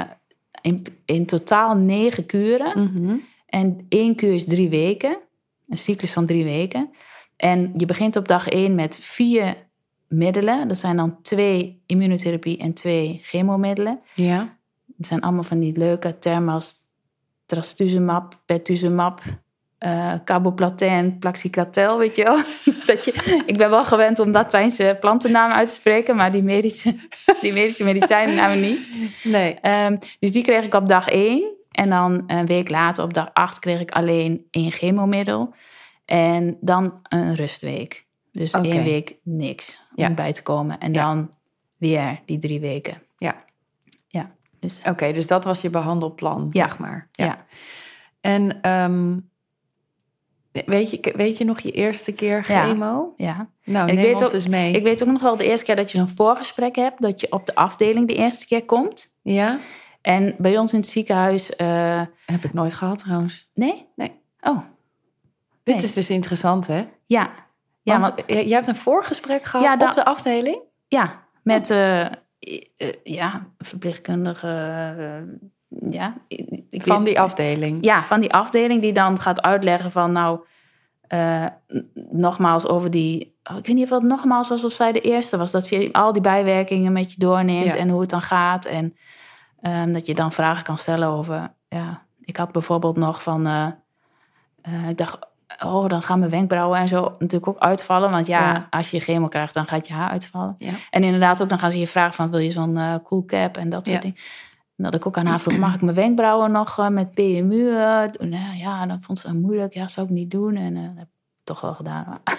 in, in totaal negen kuren. Mm -hmm. En één kuur is drie weken. Een cyclus van drie weken. En je begint op dag één met vier middelen. Dat zijn dan twee immunotherapie en twee chemomiddelen. Ja. Het zijn allemaal van die leuke termen als trastuzumab, pertuzumab, uh, carboplatin, plaxicatel, weet je wel. dat je, ik ben wel gewend om Latijnse plantennamen uit te spreken, maar die medische, die medische medicijnen namen niet. Nee. Um, dus die kreeg ik op dag één. En dan een week later, op dag acht, kreeg ik alleen één chemomiddel. En dan een rustweek. Dus okay. één week niks om ja. bij te komen. En ja. dan weer die drie weken. Ja. Ja. Dus. Oké, okay, dus dat was je behandelplan, ja. zeg maar. Ja. ja. En um, weet, je, weet je nog je eerste keer chemo? Ja. Nou, ik neem weet ons ook, dus mee. Ik weet ook nog wel de eerste keer dat je zo'n voorgesprek hebt. Dat je op de afdeling de eerste keer komt. Ja. En bij ons in het ziekenhuis... Uh, Heb ik nooit gehad trouwens. Nee? Nee. Oh. Dit nee. is dus interessant, hè? Ja. ja want, jij hebt een voorgesprek gehad ja, op de afdeling? Ja, met uh, ja, verpleegkundige... ja, ik van die afdeling? Ja, van die afdeling die dan gaat uitleggen van... nou, nogmaals over die... Oh, ik weet niet of het nogmaals was of zij de eerste was. Dat je al die bijwerkingen met je doorneemt ja. en hoe het dan gaat... en Um, dat je dan vragen kan stellen over ja, ik had bijvoorbeeld nog van, eh, eh, ik dacht, oh, dan gaan mijn wenkbrauwen en zo natuurlijk ook uitvallen. Want ja, Ja. als je chemo krijgt, dan gaat je haar uitvallen. Ja. En inderdaad ook, dan gaan ze je vragen van, wil je zo'n eh cool cap en dat soort Ja. dingen. Dat ik ook aan haar vroeg, mag ik mijn wenkbrauwen nog eh, met PMU eh, doen? Nou ja, dan vond ze het moeilijk. Ja, zou ik niet doen. En eh, dat heb ik toch wel gedaan. Maar-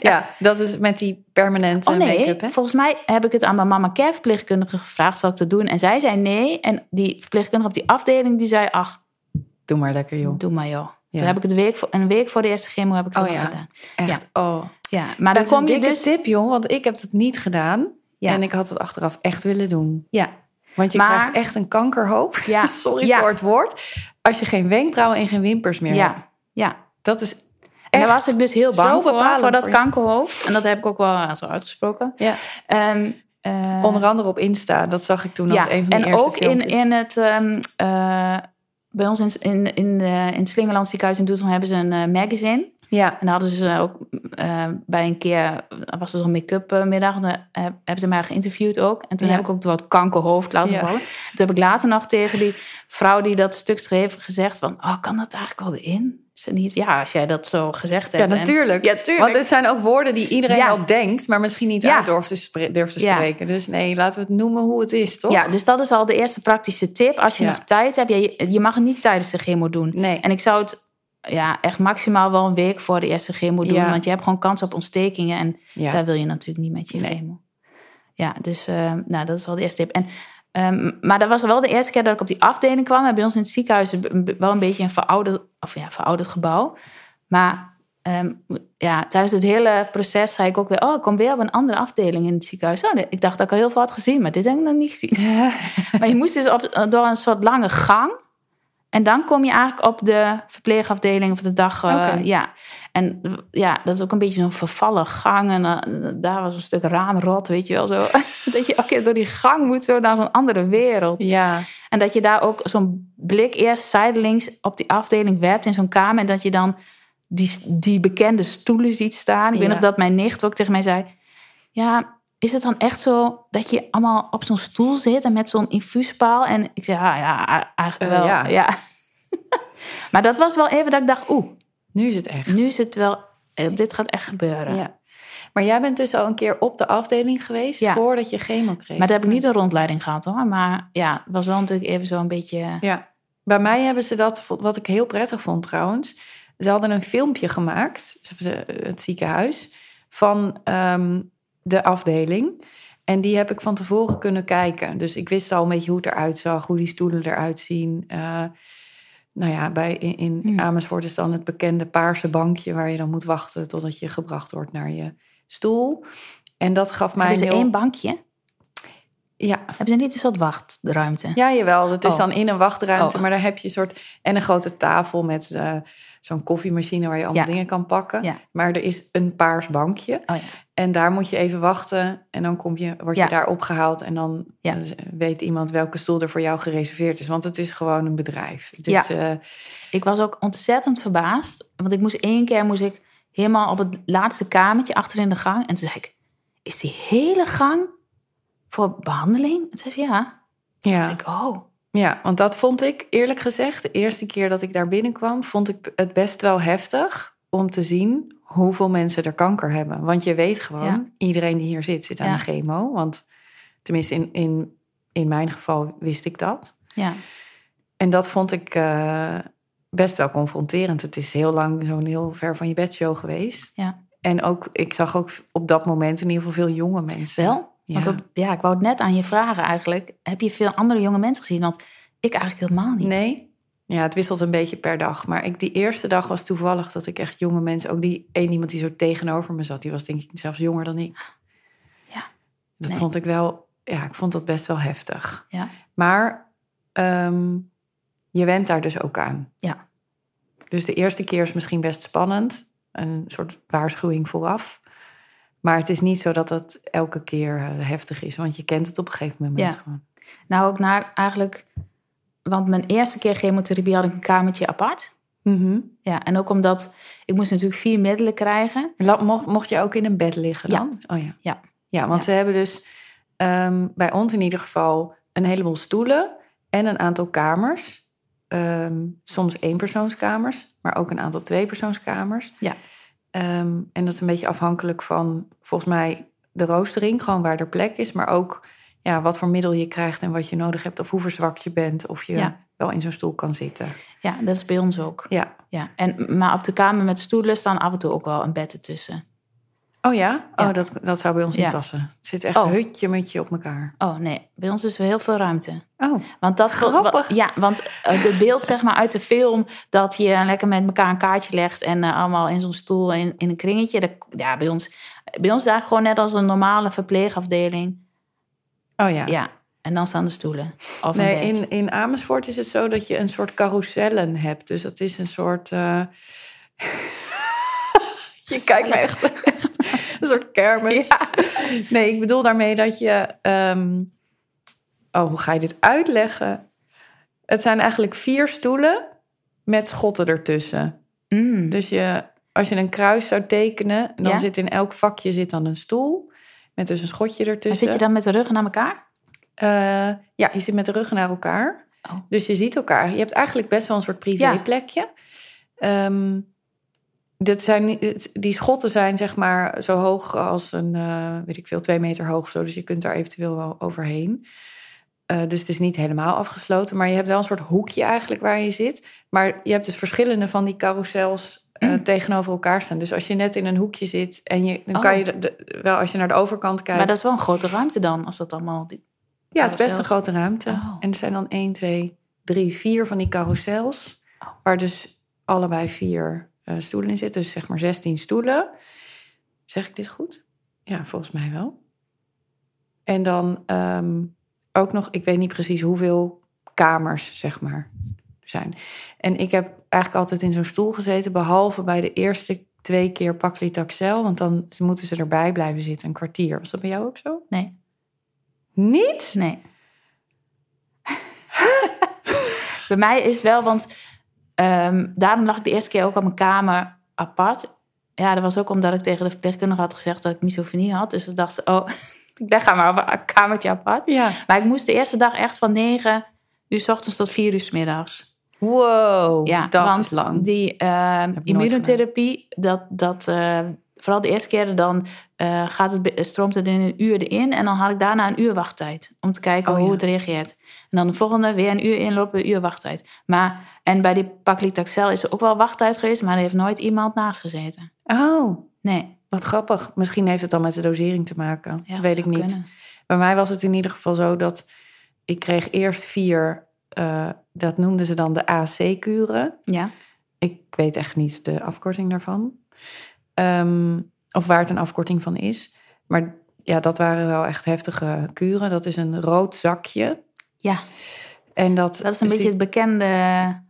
Ja, dat is met die permanente Oh nee, make-up, hè? volgens mij heb ik het aan mijn mama care verpleegkundige gevraagd, zal ik dat doen? En zij zei nee. En die verpleegkundige op die afdeling, die zei, ach, Doe maar lekker, joh. doe maar joh. Ja. Toen heb ik het week voor, een week voor de eerste chemo heb ik het Oh ja. gedaan. Echt, oh. Ja, maar dan dat is kom een je dikke dus... tip, joh. Want ik heb het niet gedaan. Ja. En ik had het achteraf echt willen doen. Ja, Want je Maar- krijgt echt een kankerhoofd. Ja. Sorry Ja. voor het woord. Als je geen wenkbrauwen en geen wimpers meer ja, hebt. ja. Dat is En daar was ik dus heel bang voor, voor dat voor kankerhoofd. En dat heb ik ook wel zo uitgesproken. Ja. Ehm, eh, Onder andere op Insta. Dat zag ik toen als ja, een van de en eerste ook in, in het... ehm, eh, bij ons in, in, in, de, in het Slingeland ziekenhuis in Doetinchem hebben ze een eh, magazine. Ja, En dan hadden ze ook eh, bij een keer, was er zo'n make-up eh, middag, en dan eh, hebben ze mij geïnterviewd ook. En toen Ja. heb ik ook het woord kankerhoofd laten Ja. vallen. Toen heb ik later nog tegen die vrouw die dat stuk schreef gezegd van, oh, kan dat eigenlijk wel in? Ze niet, ja, als jij dat zo gezegd ja hebt. En- natuurlijk. ja, tuurlijk. Want dit zijn ook woorden die iedereen Ja. wel denkt, maar misschien niet Ja. uit durft te, spre- durft te Ja. spreken. Dus nee, laten we het noemen hoe het is, toch? Ja, dus dat is al de eerste praktische tip. Als je Ja. nog tijd hebt, ja, je, je mag het niet tijdens de chemo doen. Nee. En ik zou het ja, echt maximaal wel een week voor de eerste chemo doen. Ja. Want je hebt gewoon kans op ontstekingen. En Ja. daar wil je natuurlijk niet met je Nee. chemo. Ja, dus eh, nou, dat is wel de eerste tip. En, ehm, maar dat was wel de eerste keer dat ik op die afdeling kwam. En bij ons in het ziekenhuis wel een beetje een verouderd, of ja, verouderd gebouw. Maar ehm, ja, tijdens het hele proces zei ik ook weer... oh, ik kom weer op een andere afdeling in het ziekenhuis. Oh, ik dacht dat ik al heel veel had gezien, maar dit heb ik nog niet gezien. Maar je moest dus op, door een soort lange gang. En dan kom je eigenlijk op de verpleegafdeling of de dag. eh. Ja. En ja, dat is ook een beetje zo'n vervallen gang. En eh, daar was een stuk raamrot, weet je wel. Zo. dat je elke keer door die gang moet, zo naar zo'n andere wereld. Ja, En dat je daar ook zo'n blik eerst zijdelings op die afdeling werpt in zo'n kamer. En dat je dan die, die bekende stoelen ziet staan. Ik weet Ja. nog dat mijn nicht ook tegen mij zei... Ja, is het dan echt zo dat je allemaal op zo'n stoel zit en met zo'n infuuspaal? En ik zei, ah, ja, eigenlijk Eh, wel. ja. ja. maar dat was wel even dat ik dacht, oeh, nu is het echt. nu is het wel... eh, Dit gaat echt gebeuren. Ja. Maar jij bent dus al een keer op de afdeling geweest Ja. voordat je chemo kreeg. Maar daar heb ik niet een rondleiding gehad hoor. Maar ja, het was wel natuurlijk even zo'n beetje... Ja. Bij mij hebben ze dat, wat ik heel prettig vond trouwens. Ze hadden een filmpje gemaakt, het ziekenhuis, van ehm, de afdeling. En die heb ik van tevoren kunnen kijken. Dus ik wist al een beetje hoe het eruit zag, hoe die stoelen eruit zien. Eh, nou ja, bij, in, in Hmm. Amersfoort is dan het bekende paarse bankje... waar je dan moet wachten totdat je gebracht wordt naar je stoel. En dat gaf mij een heel... één bankje? Ja, Hebben ze niet een soort wachtruimte? ja, jawel. Dat is Oh. dan in een wachtruimte, Oh. maar daar heb je een soort... En een grote tafel met eh, zo'n koffiemachine waar je allemaal Ja. dingen kan pakken. Ja. Maar er is een paars bankje. Oh ja. En daar moet je even wachten. En dan kom je, word je daar opgehaald. En dan Ja. eh, weet iemand welke stoel er voor jou gereserveerd is. Want het is gewoon een bedrijf. Het Ja. is, eh, Ik was ook ontzettend verbaasd. Want ik moest één keer moest ik helemaal op het laatste kamertje achter in de gang. En toen zei ik, is die hele gang voor behandeling? En toen zei ze, ja. Toen ja. dacht ik, oh. Ja, want dat vond ik eerlijk gezegd... de eerste keer dat ik daar binnenkwam... vond ik het best wel heftig om te zien... hoeveel mensen er kanker hebben. Want je weet gewoon, Ja. iedereen die hier zit, zit aan Ja. de chemo. Want tenminste, in, in, in mijn geval wist ik dat. Ja, En dat vond ik eh, best wel confronterend. Het is heel lang zo'n heel ver van je bedshow geweest. ja. En ook, ik zag ook op dat moment in ieder geval veel jonge mensen. Wel? Ja. Want dat, ja, ik wou het net aan je vragen eigenlijk. Heb je veel andere jonge mensen gezien? Want ik eigenlijk helemaal niet. Nee? Ja, het wisselt een beetje per dag. Maar ik, die eerste dag was toevallig dat ik echt jonge mensen... Ook die één iemand die zo tegenover me zat, die was denk ik zelfs jonger dan ik. Ja. Dat Nee. vond ik wel... Ja, ik vond dat best wel heftig. Ja. Maar ehm, je went daar dus ook aan. Ja. Dus de eerste keer is misschien best spannend. Een soort waarschuwing vooraf. Maar het is niet zo dat het elke keer eh, heftig is. Want je kent het op een gegeven moment Ja. gewoon. Nou, ook naar eigenlijk... Want mijn eerste keer chemotherapie had ik een kamertje apart. Mhm. Ja, en ook omdat... Ik moest natuurlijk vier middelen krijgen. Mocht, mocht je ook in een bed liggen Ja. dan? Oh ja. Ja. Ja, want Ja. ze hebben dus ehm, bij ons in ieder geval een heleboel stoelen. en een aantal kamers. Ehm, soms eenpersoonskamers, maar ook een aantal tweepersoonskamers. Ja. Ehm, en dat is een beetje afhankelijk van, volgens mij, de roostering, gewoon waar er plek is, maar ook ja, wat voor middel je krijgt en wat je nodig hebt, of hoe verzwakt je bent, of je Ja. wel in zo'n stoel kan zitten. Ja, dat is bij ons ook. Ja. Ja. En, maar op de kamer met stoelen staan af en toe ook wel een bed ertussen. Oh ja? Ja. Oh, dat, dat zou bij ons niet passen. Het zit echt Oh. hutje mutje op elkaar. Oh nee, bij ons is er heel veel ruimte. Oh, Want dat Grappig. Ja, want eh, het beeld zeg maar uit de film dat je lekker met elkaar een kaartje legt en eh, allemaal in zo'n stoel in, in een kringetje. Dat, ja, bij ons, bij ons is eigenlijk gewoon net als een normale verpleegafdeling. oh ja. Ja, en dan staan de stoelen. Of een Nee, in, in Amersfoort is het zo dat je een soort carousellen hebt. Dus dat is een soort. eh, je kijkt me echt een soort kermis. Nee, ik bedoel daarmee dat je. ehm, Oh, hoe ga je dit uitleggen? Het zijn eigenlijk vier stoelen met schotten ertussen. Mm. Dus je, als je een kruis zou tekenen, dan Ja. zit in elk vakje zit dan een stoel. Met dus een schotje Maar ertussen. zit je dan met de ruggen naar elkaar? Eh, ja, je zit met de ruggen naar elkaar. Oh. Dus je ziet elkaar. Je hebt eigenlijk best wel een soort privéplekje. Ehm, dit zijn, die schotten zijn zeg maar zo hoog als een, eh, weet ik veel, twee meter hoog. Zo, dus je kunt daar eventueel wel overheen. Eh, dus het is niet helemaal afgesloten. Maar je hebt wel een soort hoekje eigenlijk waar je zit. Maar je hebt dus verschillende van die carousels eh, Mm. tegenover elkaar staan. Dus als je net in een hoekje zit en je, dan Oh. kan je de- de- wel als je naar de overkant kijkt. Maar dat is wel een grote ruimte dan, als dat allemaal... die- Ja, het is best een grote ruimte. Oh. En er zijn dan 1, 2, 3, 4 van die carousels. Oh. Waar dus allebei vier stoelen in zitten. Dus zeg maar 16 stoelen. Zeg ik dit goed? Ja, volgens mij wel. En dan ehm, ook nog, ik weet niet precies hoeveel kamers, zeg maar, er zijn. En ik heb eigenlijk altijd in zo'n stoel gezeten, behalve bij de eerste twee keer Paclitaxel. Want dan moeten ze erbij blijven zitten, een kwartier. Was dat bij jou ook zo? Nee, Niet? nee. Bij mij is wel, want ehm, daarom lag ik de eerste keer ook op mijn kamer apart. Ja, dat was ook omdat ik tegen de verpleegkundige had gezegd dat ik misofonie had. Dus ik dacht ze, oh, ik haar maar op een kamertje apart. Ja. Maar ik moest de eerste dag echt van 9 uur s ochtends tot 4 uur s middags. Wow, Ja, dat want is lang. die eh, ik nooit immunotherapie, dat, dat, eh, vooral de eerste keer, dan eh, gaat het, stroomt het in een uur erin. En dan had ik daarna een uur wachttijd. Om te kijken Oh, hoe ja. het reageert. En dan de volgende weer een uur inlopen, een uur wachttijd. Maar, en bij die Paclitaxel is er ook wel wachttijd geweest, maar er heeft nooit iemand naast gezeten. Oh, Nee, wat grappig. Misschien heeft het dan met de dosering te maken. ja, dat weet ik niet. kunnen. Bij mij was het in ieder geval zo dat ik kreeg eerst vier, eh, dat noemden ze dan de AC-kuren. Ja, Ik weet echt niet de afkorting daarvan. Ehm, of waar het een afkorting van is. Maar ja, dat waren wel echt heftige kuren. Dat is een rood zakje. Ja, En dat, dat is een dus beetje het bekende,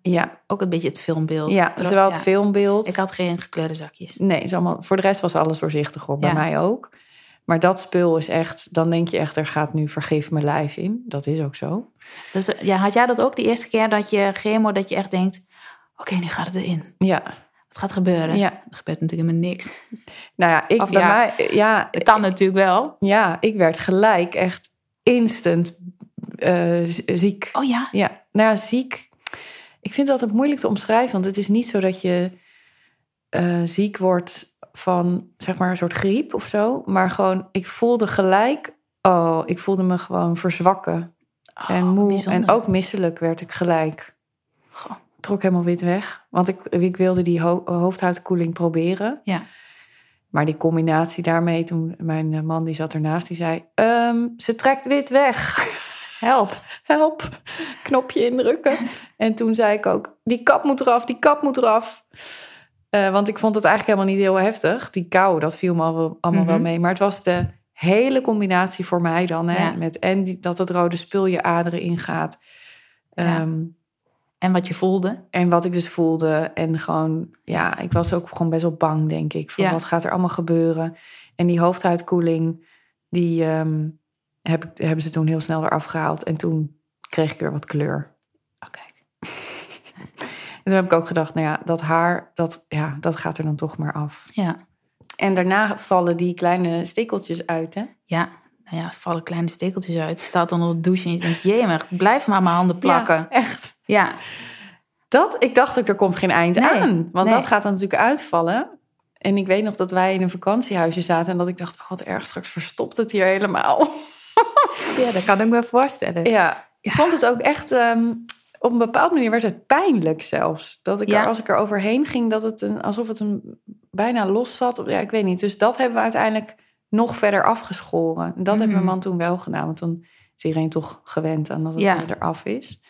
Ja, ook een beetje het filmbeeld. ja dat is wel het Ja. filmbeeld. Ik had geen gekleurde zakjes. Nee, is allemaal, voor de rest was alles doorzichtig hoor, bij mij ook. Maar dat spul is echt, dan denk je echt, er gaat nu vergif mijn lijf in. Dat is ook zo. Dus ja, had jij dat ook de eerste keer dat je chemo, dat je echt denkt... Oké, nu gaat het erin. Ja, Het gaat gebeuren. Ja. Er gebeurt natuurlijk helemaal niks. nou ja, ik, Of bij ja. mij, ja, Het kan natuurlijk wel. ja, ik werd gelijk echt instant ziek. Oh ja? Ja, nou ja, ziek. Ik vind dat het moeilijk te omschrijven, want het is niet zo dat je eh, ziek wordt van zeg maar een soort griep of zo, maar gewoon ik voelde gelijk, oh, ik voelde me gewoon verzwakken en Oh, moe bijzonder. en ook misselijk werd ik gelijk. Goh. Trok helemaal wit weg, want ik, ik wilde die ho hoofdhuidkoeling proberen. Ja. Maar die combinatie daarmee, toen mijn eh, man die zat ernaast, die zei: "Ehm, ze trekt wit weg. Help. Help, knopje indrukken. en toen zei ik ook: die kap moet eraf, die kap moet eraf. Eh, want ik vond het eigenlijk helemaal niet heel heftig. Die kou, dat viel me al allemaal wel Mhm. mee. Maar het was de hele combinatie voor mij dan. Hè, Ja. met, en die, dat het rode spul je aderen ingaat. Ja. Ehm, En wat je voelde. en wat ik dus voelde. En gewoon, ja, ik was ook gewoon best wel bang, denk ik. Van Ja. wat gaat er allemaal gebeuren? En die hoofdhuidkoeling, die ehm, heb ik, hebben ze toen heel snel eraf gehaald. En toen kreeg ik weer wat kleur. Oh, kijk. En toen heb ik ook gedacht, nou ja, dat haar, dat, ja, dat gaat er dan toch maar af. Ja. En daarna vallen die kleine stikkeltjes uit, hè? Ja. nou ja, vallen kleine stekeltjes uit. Je staat dan op de douche en je denkt, jee, blijf maar mijn handen plakken. Ja, echt. Ja, Dat, ik dacht ook, er komt geen eind Nee, aan. Want nee. dat gaat dan natuurlijk uitvallen. En ik weet nog dat wij in een vakantiehuisje zaten... en dat ik dacht, oh, wat erg, straks verstopt het hier helemaal. Ja dat kan ik me voorstellen. Ja, ik vond het ook echt... ehm, op een bepaalde manier werd het pijnlijk zelfs. Dat ik er, als ik er overheen ging, dat het een, alsof het een, bijna los zat. Ja, ik weet niet. Dus dat hebben we uiteindelijk nog verder afgeschoren. En dat heeft mijn Mhm. man toen wel gedaan. Want dan is iedereen toch gewend aan dat het Ja. er eraf is.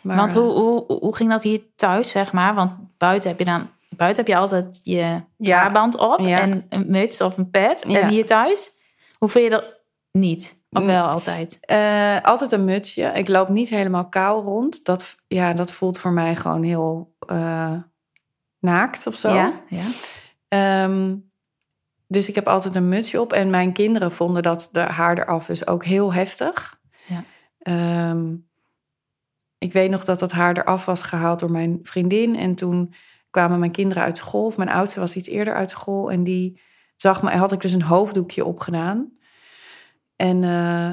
Maar, Want eh, hoe, hoe, hoe ging dat hier thuis, zeg maar? Want buiten heb je dan... Buiten heb je altijd je Ja. haarband op Ja. en een muts of een pet. Ja. En hier thuis, hoe vind je dat niet? Of Mm. wel altijd? Eh, altijd een mutsje. Ik loop niet helemaal kaal rond. Dat, ja, dat voelt voor mij gewoon heel eh, naakt of zo. Ja, ja. Ehm, dus ik heb altijd een mutsje op. En mijn kinderen vonden dat de haar eraf dus ook heel heftig. Ja. Ehm, ik weet nog dat dat haar eraf was gehaald door mijn vriendin. En toen kwamen mijn kinderen uit school. Of mijn oudste was iets eerder uit school. En die zag me, had ik dus een hoofddoekje opgedaan. En eh,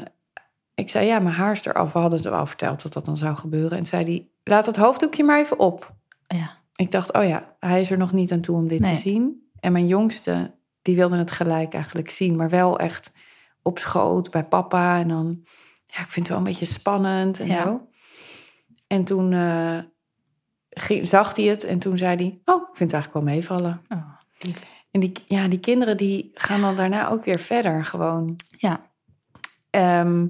ik zei, ja, mijn haar is eraf. We hadden het wel verteld dat dat dan zou gebeuren. En zei die, laat dat hoofddoekje maar even op. ja. Ik dacht, oh ja, hij is er nog niet aan toe om dit Nee. te zien. En mijn jongste, die wilde het gelijk eigenlijk zien. Maar wel echt op schoot bij papa. En dan, ja, ik vind het wel een beetje spannend en Ja. zo. En toen eh, ging, zag hij het en toen zei hij... Oh, ik vind het eigenlijk wel meevallen. Oh, En die, ja, die kinderen die gaan dan daarna ook weer verder gewoon. Ja. Ehm,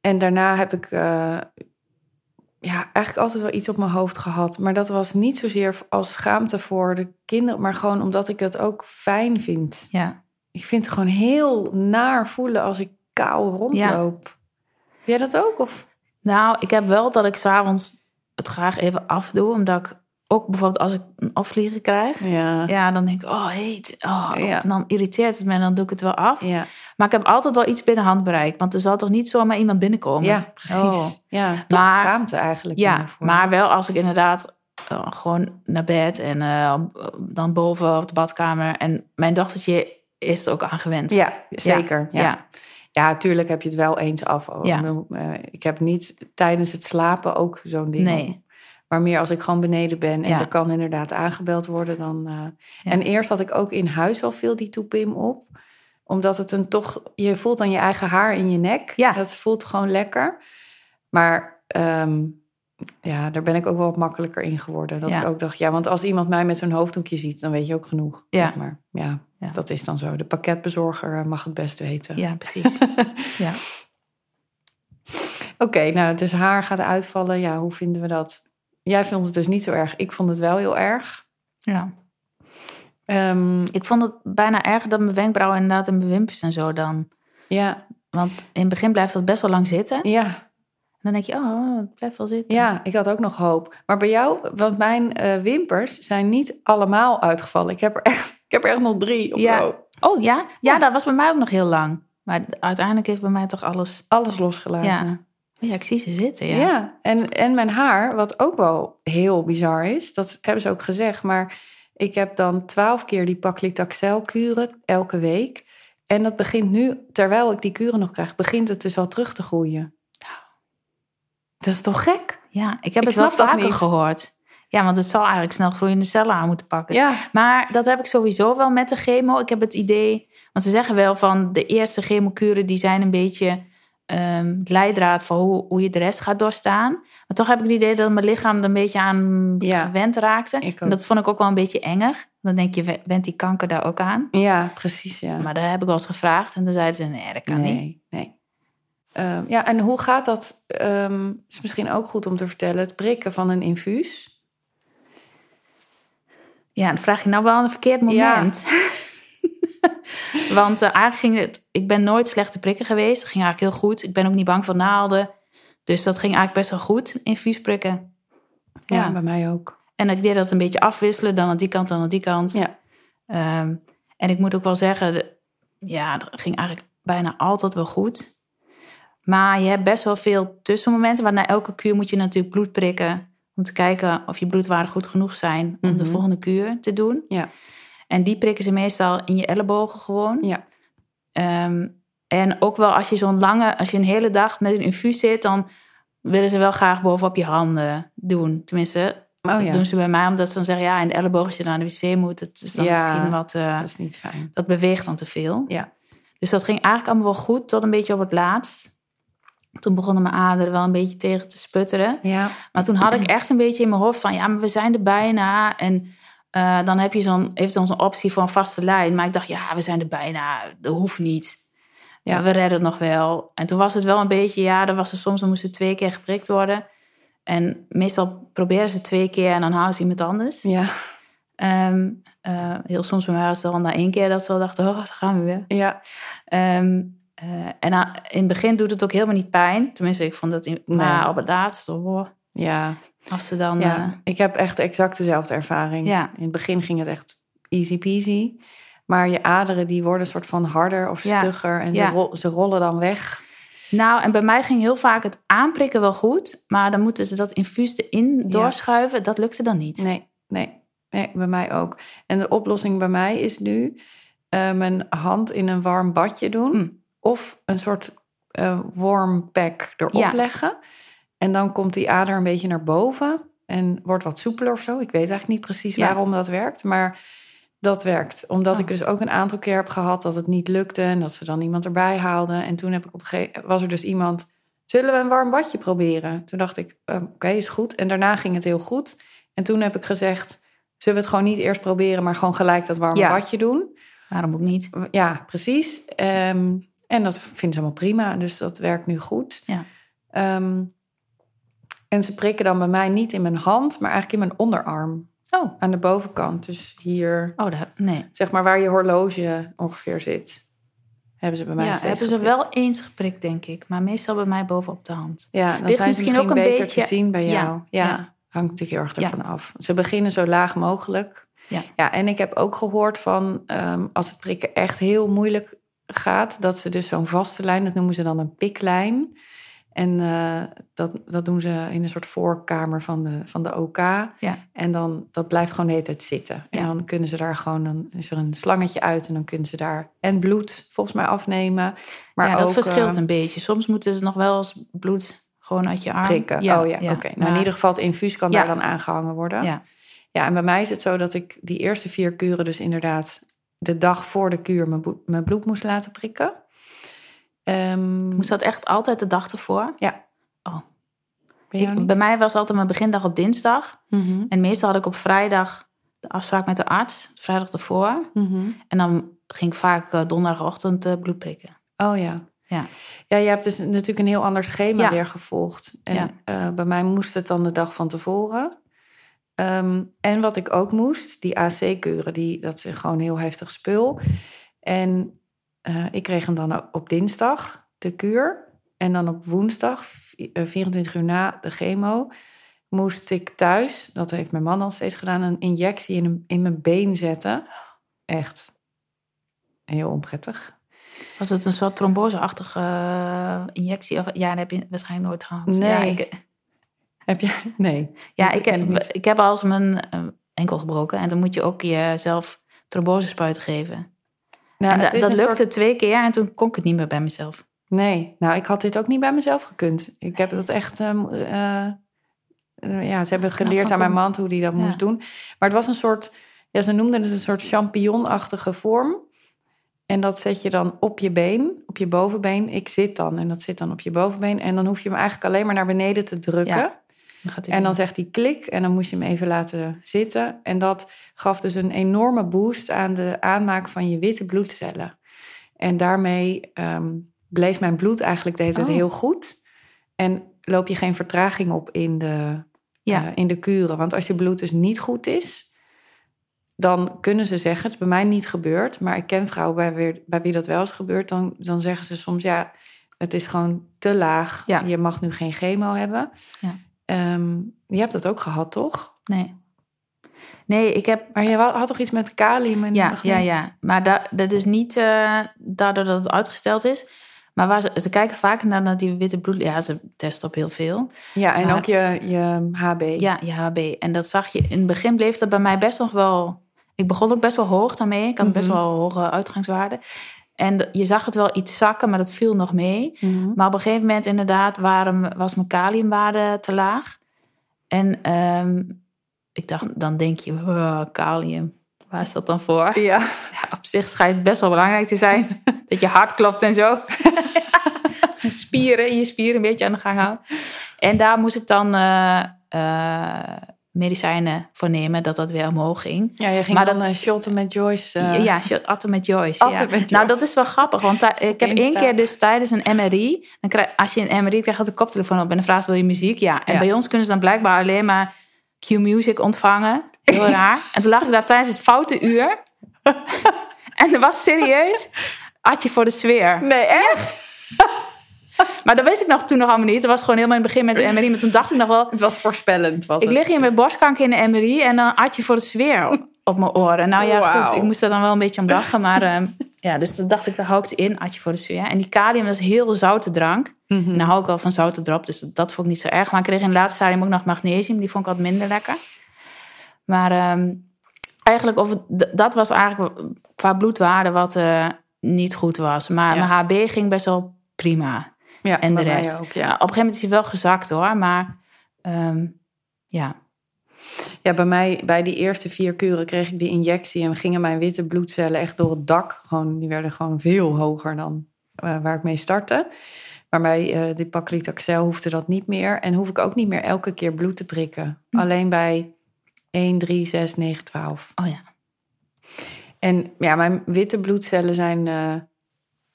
en daarna heb ik eh, ja, eigenlijk altijd wel iets op mijn hoofd gehad. Maar dat was niet zozeer als schaamte voor de kinderen, maar gewoon omdat ik het ook fijn vind. ja. Ik vind het gewoon heel naar voelen als ik kaal rondloop. Heb jij dat ook? Of? Nou, ik heb wel dat ik s'avonds het graag even afdoe. Omdat ik ook bijvoorbeeld als ik een afvliegen krijg... Ja. Ja, dan denk ik, oh heet. Oh, Ja. En dan irriteert het me en dan doe ik het wel af. Ja, Maar ik heb altijd wel iets binnen handbereik. Want er zal toch niet zomaar iemand binnenkomen? ja precies. Oh. Ja, toch Maar- schaamte eigenlijk. Ja, maar wel als ik inderdaad eh, gewoon naar bed en eh, dan boven op de badkamer. En mijn dochtertje is er ook aan gewend. Ja, zeker. Ja. ja. Ja, tuurlijk heb je het wel eens af. Ja. Ik bedoel, eh, Ik heb niet tijdens het slapen ook zo'n ding. Nee. Maar meer als ik gewoon beneden ben en Ja. er kan inderdaad aangebeld worden. Dan, Ja. En eerst had ik ook in huis wel veel die toepim op. Omdat het een toch... Je voelt dan je eigen haar in je nek. Ja. Dat voelt gewoon lekker. Maar ehm, ja, daar ben ik ook wel wat makkelijker in geworden. Dat Ja. ik ook dacht, ja, want als iemand mij met zo'n hoofddoekje ziet... dan weet je ook genoeg. Ja. zeg Maar ja, Ja. dat is dan zo. De pakketbezorger eh, mag het best weten. Ja, precies. ja. Oké, nou, dus haar gaat uitvallen. Ja, hoe vinden we dat? Jij vond het dus niet zo erg. Ik vond het wel heel erg. ja. Ehm, Ik vond het bijna erger dan mijn wenkbrauwen inderdaad en mijn wimpers en zo dan. ja, Want in het begin blijft dat best wel lang zitten. En ja, dan denk je, oh, het blijft wel zitten. ja, ik had ook nog hoop. Maar bij jou, want mijn eh, wimpers zijn niet allemaal uitgevallen. Ik heb er echt, ik heb er echt nog drie of Ja. zo. Oh ja? ja? Ja. dat was bij mij ook nog heel lang. Maar uiteindelijk heeft bij mij toch alles... Alles losgelaten. Ja. Oh ja, ik zie ze zitten, ja. Ja, en, en mijn haar, wat ook wel heel bizar is, dat hebben ze ook gezegd. Maar ik heb dan twaalf keer die paclitaxel kuren elke week. En dat begint nu, terwijl ik die kuren nog krijg, begint het dus al terug te groeien. Dat is toch gek? Ja, ik heb Ik het wel vaker niet. gehoord. Ja, want het zal eigenlijk snel groeiende cellen aan moeten pakken. Ja, Maar dat heb ik sowieso wel met de chemo. Ik heb het idee, want ze zeggen wel van de eerste chemokuren die zijn een beetje ehm leidraad voor hoe, hoe je de rest gaat doorstaan. Maar toch heb ik het idee dat mijn lichaam er een beetje aan Ja, gewend raakte. En dat vond ik ook wel een beetje enger. Dan denk je, went die kanker daar ook aan? ja precies. Ja. Maar daar heb ik wel eens gevraagd en dan zeiden ze, nee, dat kan niet. nee, nee. Ehm, ja, en hoe gaat dat? ehm, is misschien ook goed om te vertellen. Het prikken van een infuus. Ja, dan vraag je nou wel aan een verkeerd Ja. Want eh, eigenlijk ging het... Ik ben nooit slechte prikken geweest. Het ging eigenlijk heel goed. Ik ben ook niet bang voor naalden. Dus dat ging eigenlijk best wel goed, infuus prikken. Ja, Ja. bij mij ook. En ik deed dat een beetje afwisselen. Dan aan die kant, dan aan die kant. Ja. Ehm, en ik moet ook wel zeggen... ja, dat ging eigenlijk bijna altijd wel goed. Maar je hebt best wel veel tussenmomenten. Want na elke kuur moet je natuurlijk bloed prikken... om te kijken of je bloedwaarden goed genoeg zijn... om de Mhm. volgende kuur te doen. Ja. En die prikken ze meestal in je ellebogen gewoon. Ja. Ehm, En ook wel als je zo'n lange, als je een hele dag met een infuus zit, dan willen ze wel graag bovenop je handen doen. Tenminste, Oh ja. dat doen ze bij mij, omdat ze dan zeggen, ja, in de elleboog als je naar de wc moet, het is dan Ja. misschien wat, eh, Dat is niet fijn. dat beweegt dan te veel. Ja. Dus dat ging eigenlijk allemaal wel goed, tot een beetje op het laatst. Toen begonnen mijn aderen wel een beetje tegen te sputteren. Ja. Maar toen had ik echt een beetje in mijn hoofd van, ja, maar we zijn er bijna. En eh, dan heb je zo'n, eventueel zo'n optie voor een vaste lijn. Maar ik dacht, ja, we zijn er bijna. Dat hoeft niet. Ja. We redden het nog wel. En toen was het wel een beetje, ja, er was er soms, dan moesten twee keer geprikt worden. En meestal proberen ze twee keer en dan halen ze iemand anders. Ja. Ehm, eh, heel soms bij mij was het al na één keer dat ze al dachten, oh, daar gaan we weer. Ja. Ehm, eh, en aan- in het begin doet het ook helemaal niet pijn. Tenminste, ik vond dat in, Nee. maar op het laatste, hoor. Ja. Als ze dan... ja. eh, ik heb echt exact dezelfde ervaring. Ja. In het begin ging het echt easy peasy. Maar je aderen die worden een soort van harder of stugger. En ze, ze rollen dan weg. Nou, en bij mij ging heel vaak het aanprikken wel goed. Maar dan moeten ze dat infuus erin doorschuiven. Dat lukte dan niet. Nee, nee, nee, bij mij ook. En de oplossing bij mij is nu eh, mijn hand in een warm badje doen. Mm. Of een soort eh warm pack erop leggen. En dan komt die ader een beetje naar boven. En wordt wat soepeler of zo. Ik weet eigenlijk niet precies Ja. waarom dat werkt. Maar dat werkt. Omdat Oh. ik dus ook een aantal keer heb gehad dat het niet lukte. En dat ze dan iemand erbij haalden. En toen heb ik op een gegeven was er dus iemand... Zullen we een warm badje proberen? Toen dacht ik, eh, oké, is goed. En daarna ging het heel goed. En toen heb ik gezegd, zullen we het gewoon niet eerst proberen... maar gewoon gelijk dat warme Ja. badje doen? Waarom ook niet? Ja, precies. Ehm, en dat vinden ze allemaal prima. Dus dat werkt nu goed. Ja. Ehm, en ze prikken dan bij mij niet in mijn hand... maar eigenlijk in mijn onderarm. Oh, Aan de bovenkant. Dus hier, oh nee. zeg maar waar je horloge ongeveer zit... hebben ze bij mij Ja, steeds hebben ze wel eens geprikt, denk ik. Maar meestal bij mij bovenop de hand. Ja, dan Ligt zijn ze misschien misschien ook een beter beetje- te zien bij jou. Ja, ja. hangt natuurlijk heel erg ervan af. Ze beginnen zo laag mogelijk. Ja. ja en ik heb ook gehoord van ehm, als het prikken echt heel moeilijk gaat, dat ze dus zo'n vaste lijn, dat noemen ze dan een piklijn. En eh, dat, dat doen ze in een soort voorkamer van de, van de OK. Ja. En dan, dat blijft gewoon de hele tijd zitten. En Ja. dan kunnen ze daar gewoon, dan is er een slangetje uit en dan kunnen ze daar en bloed volgens mij afnemen. Maar ja, dat ook, verschilt eh, een beetje. Soms moeten ze nog wel eens bloed gewoon uit je arm. prikken. oh ja, oké. Nou, in ieder geval het infuus kan daar dan aangehangen worden. Ja. Ja, en bij mij is het zo dat ik die eerste vier kuren dus inderdaad de dag voor de kuur mijn bloed moest laten prikken. Ehm, Moest dat echt altijd de dag ervoor? ja. Oh. Ik, bij mij was altijd mijn begindag op dinsdag. Mhm, En meestal had ik op vrijdag de afspraak met de arts. Vrijdag ervoor. mhm. En dan ging ik vaak eh, donderdagochtend eh, bloed prikken. Oh ja. Ja. Ja, je hebt dus natuurlijk een heel ander schema Ja. weer gevolgd. En Ja. eh, bij mij moest het dan de dag van tevoren. Ehm, en wat ik ook moest, die AC-keuren, die, dat is gewoon heel heftig spul. En eh, ik kreeg hem dan op dinsdag, de kuur. En dan op woensdag, v- eh, 24 uur na de chemo, moest ik thuis, dat heeft mijn man al steeds gedaan, een injectie in, een- in mijn been zetten. Echt heel onprettig. Was het een soort tromboseachtige eh, injectie? Of, ja, dat heb je waarschijnlijk nooit gehad. Nee. Ja, ik, Heb je? Nee. ja, ik, heb, ik heb al eens mijn enkel gebroken. En dan moet je ook jezelf trombosespuiten geven. Nou, en dat lukte soort- twee keer en toen kon ik het niet meer bij mezelf. Nee, nou, ik had dit ook niet bij mezelf gekund. Ik heb dat echt... ehm, eh, eh, ja, ze hebben geleerd van aan mijn man hoe die dat Ja. moest doen. Maar het was een soort... Ja, ze noemden het een soort champignonachtige vorm. En dat zet je dan op je been, op je bovenbeen. Ik zit dan en dat zit dan op je bovenbeen. En dan hoef je hem eigenlijk alleen maar naar beneden te drukken. Ja. En dan zegt hij klik en dan moest je hem even laten zitten. En dat gaf dus een enorme boost aan de aanmaak van je witte bloedcellen. En daarmee ehm, bleef mijn bloed eigenlijk de hele tijd Oh. heel goed. En loop je geen vertraging op in de, Ja. eh, in de kuren. Want als je bloed dus niet goed is, dan kunnen ze zeggen, het is bij mij niet gebeurd, maar ik ken vrouwen bij, wie- bij wie dat wel is gebeurd, dan, dan zeggen ze soms, ja, het is gewoon te laag. Ja. Je mag nu geen chemo hebben. Ja. Ehm, je hebt dat ook gehad, toch? Nee. Nee, ik heb Maar je had toch iets met kalium en Ja, ja, magnesium? ja. Maar da- dat is niet eh, daardoor dat het uitgesteld is. Maar waar ze, ze kijken vaak naar, naar die witte bloed... Ja, ze testen op heel veel. Ja, en Maar- ook je, je HB. Ja, je HB. En dat zag je... In het begin bleef dat bij mij best nog wel... Ik begon ook best wel hoog daarmee. Ik had best Mhm. wel hoge uitgangswaarden. En je zag het wel iets zakken, maar dat viel nog mee. Maar op een gegeven moment inderdaad waren, was mijn kaliumwaarde te laag. En ehm, ik dacht, dan denk je, "Oh, kalium, waar is dat dan voor? Ja. Ja, op zich schijnt het best wel belangrijk te zijn. dat je hart klopt en zo. spieren, je spieren een beetje aan de gang houden. En daar moest ik dan eh, eh, medicijnen voor nemen, dat dat weer omhoog ging. Ja, je ging Maar dan eh, shotten met Joyce. eh, ja, je- atten met Joyce. Atten ja. met Joyce. Nou, dat is wel grappig, want ik heb één keer dus tijdens een MRI, dan krijg, als je een MRI krijgt, gaat de koptelefoon op en dan vraagt wil je muziek? Ja. En Ja. bij ons kunnen ze dan blijkbaar alleen maar Q-music ontvangen. Heel raar. En toen lag ik daar tijdens het foute uur. en er was serieus Atje voor de sfeer. Nee, echt? Maar dat wist ik nog toen nog allemaal niet. Dat was gewoon helemaal in het begin met de MRI. Maar toen dacht ik nog wel, Het was voorspellend. Was ik het. lig hier met borstkanker in de MRI en dan Atje voor de sfeer op- mijn oren. Nou ja, goed. Ik moest er dan wel een beetje om lachen. Maar ehm, ja, dus toen dacht ik, daar hou ik het in, Atje voor de sfeer. En die kalium, dat is heel zoute drank. Mhm. En hou ik wel van zoute drop, dus dat, dat vond ik niet zo erg. Maar ik kreeg in het laatste stadium ook nog magnesium. Die vond ik wat minder lekker. Maar ehm, eigenlijk, of het- dat was eigenlijk qua bloedwaarde wat eh, niet goed was. Maar Ja. mijn HB ging best wel prima. Ja, En de rest. Ook, Ja, op een gegeven moment is hij wel gezakt hoor. Maar ehm, ja, ja, bij mij, bij die eerste vier kuren kreeg ik die injectie en gingen mijn witte bloedcellen echt door het dak. Gewoon, die werden gewoon veel hoger dan eh, waar ik mee startte. Maar bij eh die paclitaxel hoefde dat niet meer. En hoef ik ook niet meer elke keer bloed te prikken. Hm. Alleen bij 1, 3, 6, 9, 12. oh ja. En ja, mijn witte bloedcellen zijn eh,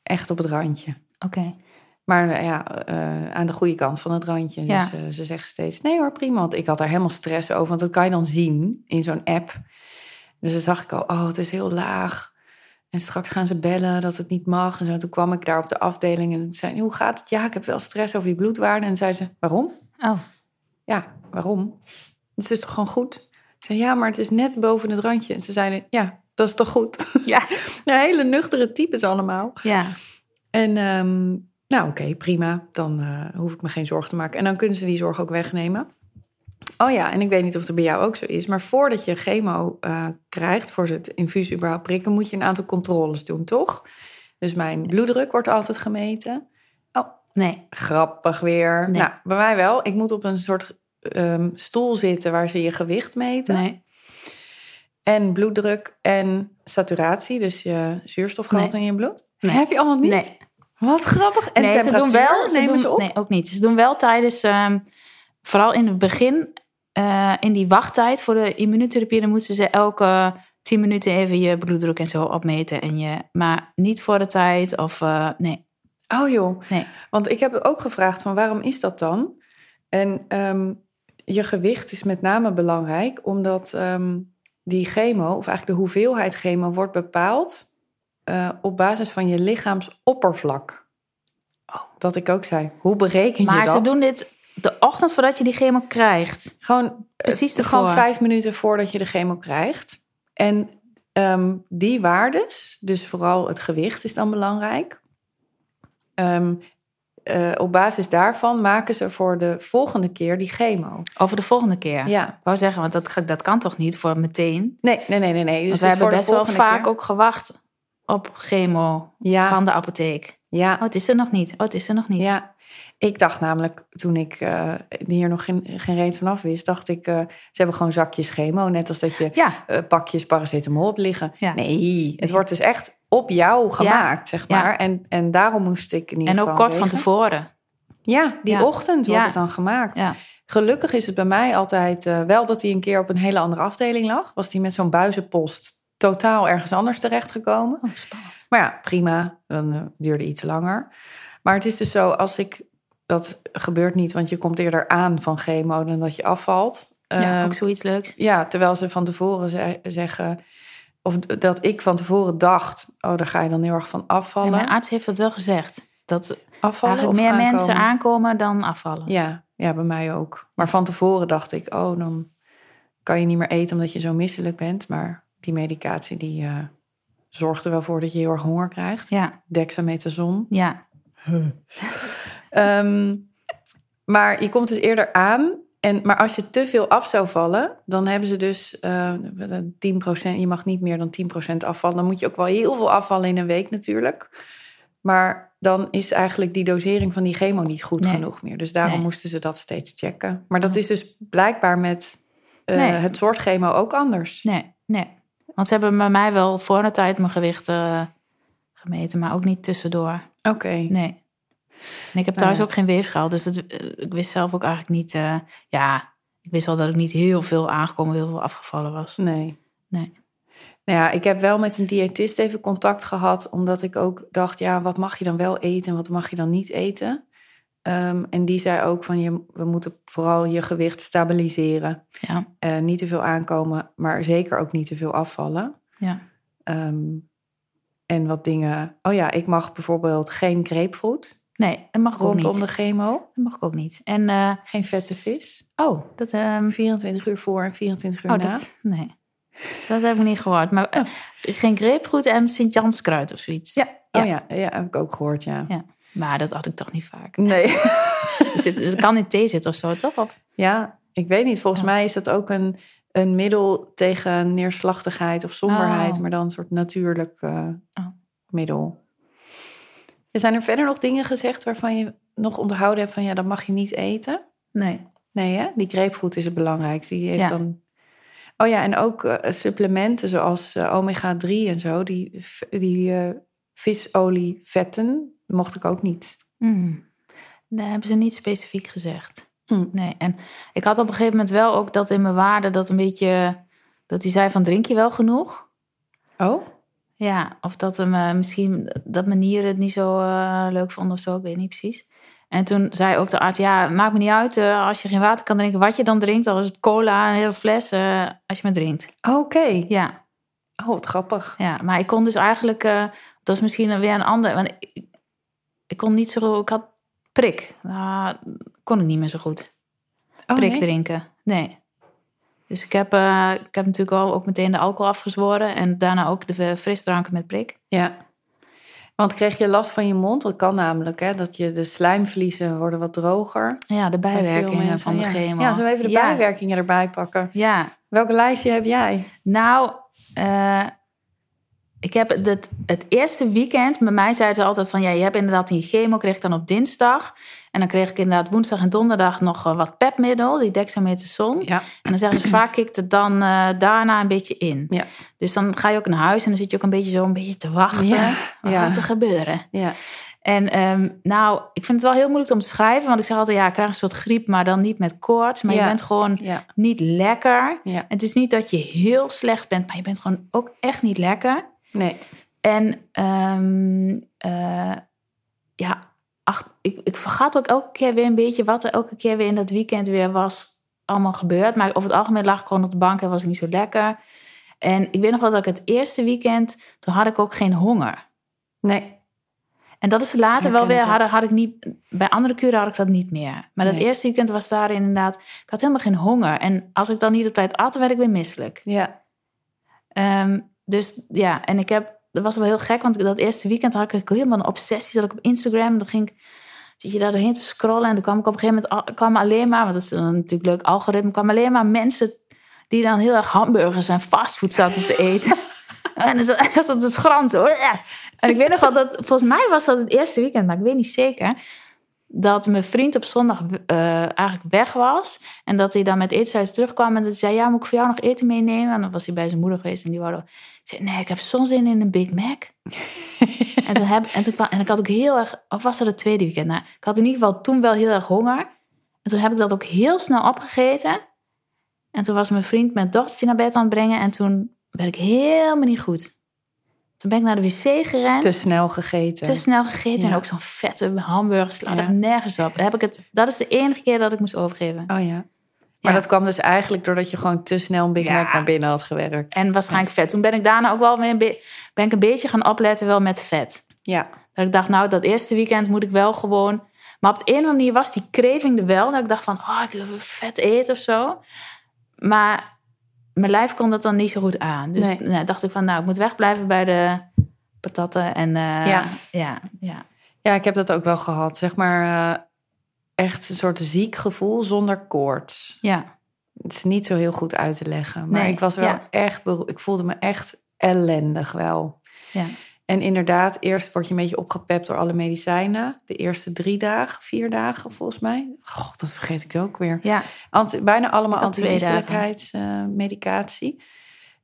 echt op het randje. Oké. Maar eh, ja, eh, aan de goede kant van het randje. Ja. Dus eh, ze zeggen steeds, nee hoor, prima. Want ik had daar helemaal stress over. Want dat kan je dan zien in zo'n app. Dus dan zag ik al, oh, het is heel laag. En straks gaan ze bellen dat het niet mag. En zo. toen kwam ik daar op de afdeling en zei, hoe gaat het? Ja, ik heb wel stress over die bloedwaarden. En zei ze, waarom? Oh, Ja, waarom? Het is toch gewoon goed? Ik zei, ja, maar het is net boven het randje. En ze zeiden, ja, dat is toch goed? ja. Ja, hele nuchtere types allemaal. Ja. En ehm, nou, oké, prima. Dan eh, hoef ik me geen zorgen te maken. En dan kunnen ze die zorg ook wegnemen. Oh ja, en ik weet niet of het bij jou ook zo is. Maar voordat je chemo eh, krijgt, voor ze het infuus überhaupt prikken, moet je een aantal controles doen, toch? Dus mijn bloeddruk wordt altijd gemeten. Oh, Nee. grappig weer. Nee. Nou, bij mij wel. Ik moet op een soort ehm, stoel zitten waar ze je gewicht meten. Nee. En bloeddruk en saturatie, dus je zuurstofgehalte in je bloed. Nee. Heb je allemaal niet? Nee. Wat grappig. En nee, ze doen wel. Ze nemen doen, ze op? Nee, ook niet. Ze doen wel tijdens, ehm, vooral in het begin, eh, in die wachttijd voor de immunotherapie, dan moeten ze elke tien minuten even je bloeddruk en zo opmeten. En je, maar niet voor de tijd of eh, nee. Oh joh, Nee. want ik heb ook gevraagd van waarom is dat dan? En ehm, je gewicht is met name belangrijk, omdat ehm, die chemo, of eigenlijk de hoeveelheid chemo, wordt bepaald eh, op basis van je lichaamsoppervlak. Oh, dat ik ook zei. Hoe bereken Maar je dat? ze doen dit de ochtend voordat je die chemo krijgt. Gewoon, Precies eh, gewoon vijf minuten voordat je de chemo krijgt. En ehm, die waardes, dus vooral het gewicht is dan belangrijk. Ehm, eh, op basis daarvan maken ze voor de volgende keer die chemo. Over de volgende keer. Ja. Ik wou zeggen, want dat, dat kan toch niet voor meteen? Nee, nee, nee, nee. nee. Dus dus we hebben de best wel vaak keer- ook gewacht op chemo Ja. van de apotheek. Ja, Oh, het is er nog niet. Oh, het is er nog niet. ja. Ik dacht namelijk, toen ik eh, hier nog geen, geen reet vanaf wist, dacht ik, eh, ze hebben gewoon zakjes chemo. Net als dat je Ja. eh, pakjes paracetamol op liggen. Ja. Nee, het wordt dus echt op jou gemaakt, zeg maar. En, en daarom moest ik ieder En ook kort van tevoren. Ja, die ochtend wordt het dan gemaakt. Gelukkig is het bij mij altijd wel dat hij een keer op een hele andere afdeling lag. Was hij met zo'n buizenpost totaal ergens anders terechtgekomen. Oh, spannend. Maar ja, prima. Dan eh, duurde iets langer. Maar het is dus zo, als ik... Dat gebeurt niet, want je komt eerder aan van chemo dan dat je afvalt. ja, ook zoiets leuks. ja, terwijl ze van tevoren ze- zeggen... Of dat ik van tevoren dacht... Oh, daar ga je dan heel erg van En afvallen. mijn arts heeft dat wel gezegd. Dat afvallen eigenlijk meer aankomen? mensen aankomen dan afvallen. Ja, ja, bij mij ook. Maar van tevoren dacht ik... Oh, dan kan je niet meer eten omdat je zo misselijk bent. Maar die medicatie die eh, zorgt er wel voor dat je heel erg honger krijgt. Ja, Dexamethason. ja. Ehm, maar je komt dus eerder aan En, maar als je te veel af zou vallen, dan hebben ze dus eh 10%. Je mag niet meer dan 10% afvallen. Dan moet je ook wel heel veel afvallen in een week natuurlijk. Maar dan is eigenlijk die dosering van die chemo niet goed Nee. genoeg meer. Dus daarom Nee. moesten ze dat steeds checken. Maar dat is dus blijkbaar met eh, Nee. het soort chemo ook anders. Nee, nee. Want ze hebben bij mij wel voor de tijd mijn gewicht eh, gemeten, maar ook niet tussendoor. Oké. Nee. En ik heb thuis ja. ook geen weegschaal, dus het, eh, ik wist zelf ook eigenlijk niet... eh, ja, ik wist wel dat ik niet heel veel aangekomen, heel veel afgevallen was. Nee. Nee. Nou ja, ik heb wel met een diëtist even contact gehad, omdat ik ook dacht, ja, wat mag je dan wel eten en wat mag je dan niet eten? Ehm, en die zei ook van, je, we moeten vooral je gewicht stabiliseren. Ja, Eh, niet te veel aankomen, maar zeker ook niet te veel afvallen. ja. Ehm, en wat dingen. Oh ja, ik mag bijvoorbeeld geen grapefruit Nee, dat mag ik ook rondom niet. de chemo. Dat mag ik ook niet. En, eh, Geen vette vis. oh, dat... ehm, 24 uur voor en 24 uur oh, na. dat... Nee. Dat heb ik niet gehoord. Maar eh, geen grapefruit en Sint-Janskruid of zoiets. Ja. Ja. Oh ja, ja, heb ik ook gehoord, ja. Ja. Maar dat had ik toch niet vaak. Nee. Dus het, dus het kan in thee zitten of zo, toch? Of, ja, ik weet niet. Volgens Ja. mij is dat ook een, een middel tegen neerslachtigheid of somberheid, Oh. maar dan een soort natuurlijk eh, Oh. middel. Zijn er verder nog dingen gezegd waarvan je nog onthouden hebt van ja, dat mag je niet eten? nee. Nee, hè? Die grapefruit is het belangrijkste. Die heeft Ja. dan. Oh ja, en ook eh, supplementen zoals eh, omega-3 en zo. Die, die visolievetten mocht ik ook niet. Hmm. Dat hebben ze niet specifiek gezegd. Hmm. Nee, en ik had op een gegeven moment wel ook dat in mijn waarde dat een beetje... Dat hij zei van drink je wel genoeg? Oh? Ja, of dat hem eh, misschien dat mijn nieren het niet zo eh, leuk vonden of zo, ik weet niet precies. En toen zei ook de arts, ja, maakt me niet uit eh, als je geen water kan drinken, wat je dan drinkt. Al is het cola, een hele fles, als je maar drinkt. Oké. Ja, Oh, wat grappig. ja, maar ik kon dus eigenlijk, dat is misschien weer een ander, want ik, ik kon niet zo, ik had prik. Nou, kon ik niet meer zo goed, Oh, prik nee? drinken. Nee. Dus ik heb, eh, ik heb natuurlijk al ook meteen de alcohol afgezworen en daarna ook de frisdranken met prik. Ja. Want kreeg je last van je mond? Dat kan namelijk, hè? Dat je de slijmvliezen worden wat droger. Ja, de bijwerkingen van de ja. chemo. Ja, zullen we even de ja. bijwerkingen erbij pakken? Ja, Welke lijstje heb jij? nou, eh, ik heb het, het eerste weekend, bij mij zeiden ze altijd van... ja, je hebt inderdaad die chemo, kreeg ik dan op dinsdag. En dan kreeg ik inderdaad woensdag en donderdag nog eh, wat pepmiddel, die dexamethason. Ja. En dan zeggen ze vaak kikt het dan eh, daarna een beetje in. Ja. Dus dan ga je ook naar huis en dan zit je ook een beetje zo een beetje te wachten. Ja, Wat gaat er gebeuren? Ja. En ehm, nou, ik vind het wel heel moeilijk om te schrijven. Want ik zeg altijd, ja, ik krijg een soort griep, maar dan niet met koorts. Maar je bent gewoon niet lekker. Het is niet dat je heel slecht bent, maar je bent gewoon ook echt niet lekker. Nee. En ehm, eh, ja, ach, ik, ik vergat ook elke keer weer een beetje wat er elke keer weer in dat weekend weer was allemaal gebeurd. Maar over het algemeen lag ik gewoon op de bank en was het niet zo lekker. En ik weet nog wel dat ik het eerste weekend, toen had ik ook geen honger. Nee. En dat is later wel weer, had, had ik niet, bij andere kuren had ik dat niet meer. Maar dat Nee. eerste weekend was daar inderdaad, ik had helemaal geen honger. En als ik dan niet op tijd at, werd ik weer misselijk. Ja. Ehm, dus ja, en ik heb, dat was wel heel gek, want dat eerste weekend had ik helemaal een obsessie. Dat ik op Instagram, en dan ging ik, zit je daar doorheen te scrollen. En toen kwam ik op een gegeven moment, kwam alleen maar, want dat is een natuurlijk leuk algoritme, kwam alleen maar mensen die dan heel erg hamburgers en fastfood zaten te eten. en dan zat zat het schram zo. En ik weet nog wel dat, volgens mij was dat het eerste weekend, maar ik weet niet zeker. Dat mijn vriend op zondag eh, eigenlijk weg was. En dat hij dan met eethuis terugkwam. En dat hij zei, ja, moet ik voor jou nog eten meenemen? En dan was hij bij zijn moeder geweest. En die wou... Zei, nee, ik heb soms zin in een Big Mac. en, toen heb, en, toen kwam, en ik had ook heel erg... Of was dat het tweede weekend? Nou, ik had in ieder geval toen wel heel erg honger. En toen heb ik dat ook heel snel opgegeten. En toen was mijn vriend mijn dochtertje naar bed aan het brengen. En toen werd ik helemaal niet goed. Toen ben ik naar de wc gerend. Te snel gegeten. Te snel gegeten. En ook zo'n vette hamburger slaat Ja. echt nergens op. Heb ik het, dat is de enige keer dat ik moest overgeven. Oh ja. Maar Ja. dat kwam dus eigenlijk doordat je gewoon te snel een Big Ja. Mac naar binnen had gewerkt. En waarschijnlijk vet. Toen ben ik daarna ook wel weer ben ik een beetje gaan opletten wel met vet. Ja. Dat ik dacht, nou, dat eerste weekend moet ik wel gewoon... Maar op de andere manier was die craving er wel. Dat ik dacht van, oh, ik wil vet eten of zo. Maar mijn lijf kon dat dan niet zo goed aan. Dus Nee. nee, dacht ik van, nou, ik moet wegblijven bij de patatten. En eh, Ja. ja, ja. Ja, ik heb dat ook wel gehad. Zeg maar, eh, echt een soort ziek gevoel zonder koorts. Ja. Het is niet zo heel goed uit te leggen. Maar Nee, ik was wel ja. echt... Ik voelde me echt ellendig wel. Ja. En inderdaad, eerst word je een beetje opgepept door alle medicijnen. De eerste drie dagen, vier dagen volgens mij. God, dat vergeet ik ook weer. Ja. Anti- bijna allemaal anti-misselijkheidsmedicatie.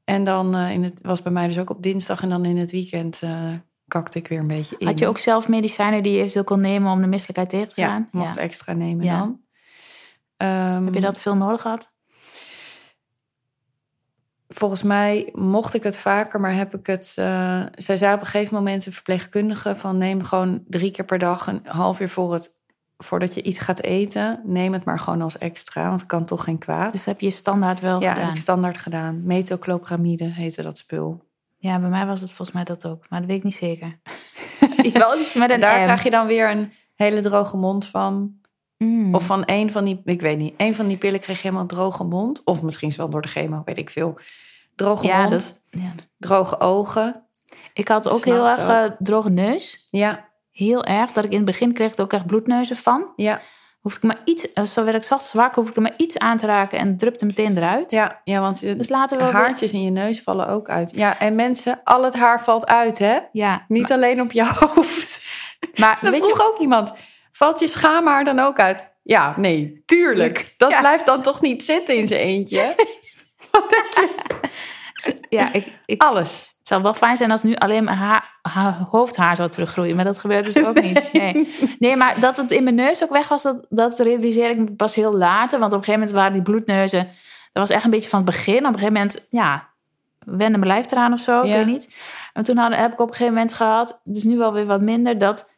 en dan eh, in het, was bij mij dus ook op dinsdag. En dan in het weekend eh, kakte ik weer een beetje in. Had je ook zelf medicijnen die je eventueel kon nemen om de misselijkheid tegen te Ja, gaan? mocht extra nemen Ja. dan. Ehm, Heb je dat veel nodig gehad? Volgens mij mocht ik het vaker, maar heb ik het. eh, zij zei op een gegeven moment een verpleegkundige van neem gewoon drie keer per dag een half uur voor het, voordat je iets gaat eten, neem het maar gewoon als extra, want het kan toch geen kwaad. Dus heb je standaard wel ja, heb gedaan? ik standaard gedaan. Metoclopramide heette dat spul. Ja, bij mij was het volgens mij dat ook. Maar dat weet ik niet zeker. wel iets met En een daar M. krijg je dan weer een hele droge mond van. Mm. Of van een van die, ik weet niet, een van die pillen kreeg je helemaal droge mond. Of misschien wel door de chemo, weet ik veel. Droge ja, mond, dat, ja. droge ogen. Ik had ook heel erg eh, droge neus. Ja, Heel erg. Dat ik in het begin kreeg er ook echt bloedneuzen van. ja, Hoef ik maar iets, eh, zo werd ik zacht zwak, hoef ik er maar iets aan te raken en drupte meteen eruit. ja, ja, want eh, Dus wel. weer- haartjes in je neus vallen ook uit. Ja, en mensen, al het haar valt uit, hè? Ja, Niet alleen op je hoofd. maar Dat weet vroeg je, ook iemand. Valt je schaamhaar dan ook uit? Ja, nee, tuurlijk. Dat Ja. blijft dan toch niet zitten in zijn eentje? ja, ik, ik, Alles. Het zou wel fijn zijn als nu alleen mijn haar, haar- hoofdhaar zou teruggroeien. Maar dat gebeurt dus ook niet. Nee. nee, maar dat het in mijn neus ook weg was, dat, dat realiseer ik me pas heel later. Want op een gegeven moment waren die bloedneuzen... Dat was echt een beetje van het begin. Op een gegeven moment, ja, wende mijn lijf eraan of zo. Ik Ja. weet niet. En toen had, heb ik op een gegeven moment gehad... Dus nu wel weer wat minder, dat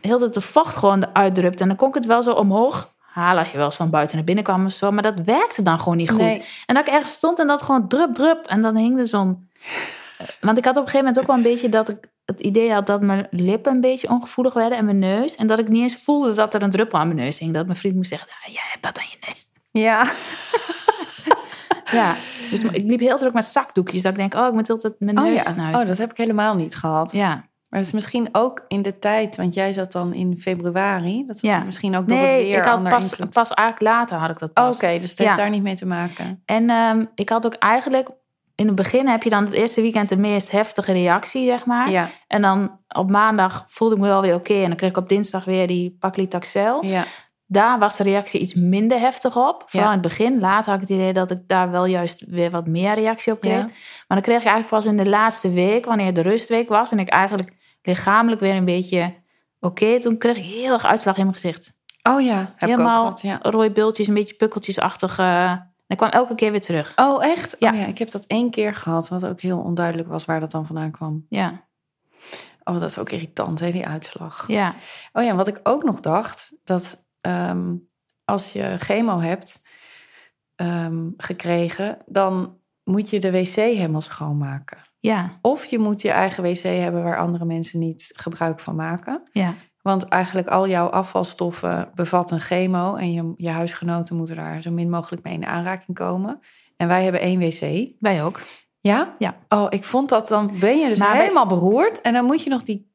heel de tijd de vocht gewoon eruit drupt. En dan kon ik het wel zo omhoog halen als je wel eens van buiten naar binnen kwam of zo. Maar dat werkte dan gewoon niet goed. Nee. En dat ik ergens stond en dat gewoon drup, drup. En dan hing er zo'n... Eh, Want ik had op een gegeven moment ook wel een beetje dat ik het idee had dat mijn lippen een beetje ongevoelig werden en mijn neus. En dat ik niet eens voelde dat er een druppel aan mijn neus hing. Dat mijn vriend moest zeggen, ah, jij hebt dat aan je neus. Ja. Ja, dus ik liep heel druk met zakdoekjes. Dat ik denk, oh, ik moet altijd mijn Oh neus ja. snuiten. Oh, dat heb ik helemaal niet gehad. Ja. Maar dat is misschien ook in de tijd, want jij zat dan in februari. Dat is Ja. misschien ook door het weer ik had pas, invloed. pas eigenlijk later had ik dat Oh, pas. Oké, dus het heeft Ja. daar niet mee te maken. En ehm, ik had ook eigenlijk... In het begin heb je dan het eerste weekend de meest heftige reactie, zeg maar. Ja, En dan op maandag voelde ik me wel weer oké. En dan kreeg ik op dinsdag weer die Paclitaxel. ja. Daar was de reactie iets minder heftig op. Vooral Ja. in het begin. Later had ik het idee dat ik daar wel juist weer wat meer reactie op kreeg. Ja. Maar dan kreeg ik eigenlijk pas in de laatste week, wanneer de rustweek was. En ik eigenlijk lichamelijk weer een beetje oké. Toen kreeg ik heel erg uitslag in mijn gezicht. Oh ja, heb ik ook Helemaal gehad, ja. rode bultjes, een beetje pukkeltjesachtig. En ik kwam elke keer weer terug. Oh, echt? Ja. Oh, ja. Ik heb dat één keer gehad, wat ook heel onduidelijk was waar dat dan vandaan kwam. Ja, Oh, dat is ook irritant, hè, die uitslag. ja, Oh ja, wat ik ook nog dacht, dat ehm, als je chemo hebt ehm, gekregen, dan moet je de wc helemaal schoonmaken. ja, Of je moet je eigen wc hebben waar andere mensen niet gebruik van maken. ja. Want eigenlijk al jouw afvalstoffen bevatten chemo en je, je huisgenoten moeten daar zo min mogelijk mee in aanraking komen. En wij hebben één wc. Wij ook. Ja? Ja. Oh, ik vond dat dan ben je dus Maar bij- helemaal beroerd en dan moet je nog die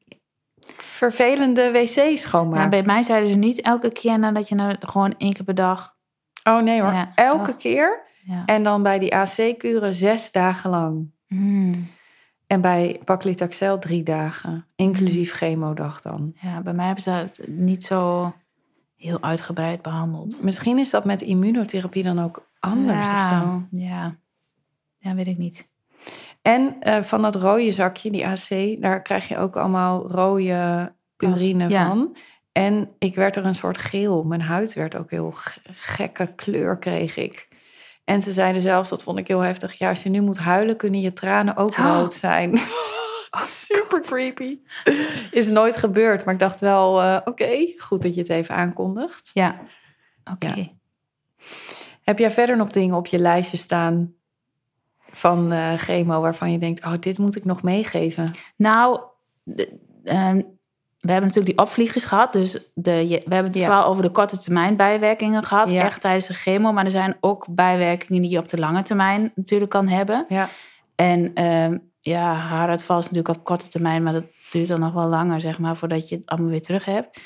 vervelende wc schoonmaken. Maar bij mij zeiden ze niet elke keer nadat je naar, gewoon één keer per dag. Oh nee hoor, Ja. elke Oh. keer. Ja. En dan bij die AC-kuren zes dagen lang. Mm. En bij Paclitaxel drie dagen, inclusief chemodag dan. Ja, bij mij hebben ze het niet zo heel uitgebreid behandeld. Misschien is dat met immunotherapie dan ook anders of zo. Ja. ja, weet ik niet. En eh, van dat rode zakje, die AC, daar krijg je ook allemaal rode urine ja. van. En ik werd er een soort geel. Mijn huid werd ook heel gekke kleur, kreeg ik. En ze zeiden zelfs, dat vond ik heel heftig... ja, als je nu moet huilen, kunnen je tranen ook Oh. rood zijn. Super creepy. Is nooit gebeurd, maar ik dacht wel... eh, oké, goed dat je het even aankondigt. Ja, oké. Ja. Heb jij verder nog dingen op je lijstje staan... van eh, chemo waarvan je denkt... oh, dit moet ik nog meegeven? Nou, de- ehm, we hebben natuurlijk die opvliegers gehad. Dus de, we hebben het Ja. vooral over de korte termijn bijwerkingen gehad. Ja. Echt tijdens de chemo. Maar er zijn ook bijwerkingen die je op de lange termijn natuurlijk kan hebben. Ja, En ehm, ja, haaruitval is natuurlijk op korte termijn, maar dat duurt dan nog wel langer, zeg maar, voordat je het allemaal weer terug hebt.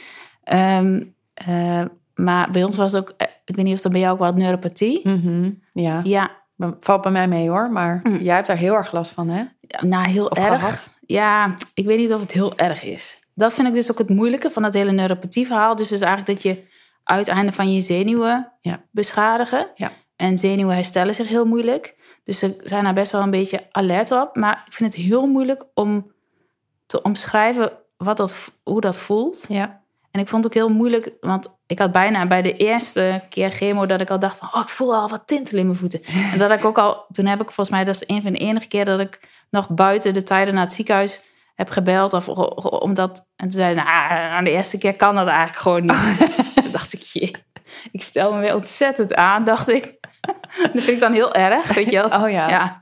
Ehm, eh, maar bij ons was het ook, eh, ik weet niet of dat bij jou ook wat neuropathie. Mhm, Ja, Ja, valt bij mij mee hoor. Maar Mm. jij hebt daar heel erg last van, hè? nou heel Of erg. gehad? Ja, ik weet niet of het heel erg is. Dat vind ik dus ook het moeilijke van dat hele neuropathie verhaal. Dus is eigenlijk dat je uiteinden van je zenuwen Ja. beschadigen. Ja. En zenuwen herstellen zich heel moeilijk. Dus ze zijn daar best wel een beetje alert op. Maar ik vind het heel moeilijk om te omschrijven wat dat, hoe dat voelt. Ja. En ik vond het ook heel moeilijk, want ik had bijna bij de eerste keer chemo dat ik al dacht van, oh, ik voel al wat tintelen in mijn voeten. En dat ik ook al, toen heb ik volgens mij, dat is een van de enige keer dat ik nog buiten de tijden naar het ziekenhuis heb gebeld. Of, omdat, en toen zei hij, nou, aan de eerste keer kan dat eigenlijk gewoon niet. toen dacht ik, jee, ik stel me weer ontzettend aan, dacht ik. dat vind ik dan heel erg, weet je wel. Oh ja. Ja,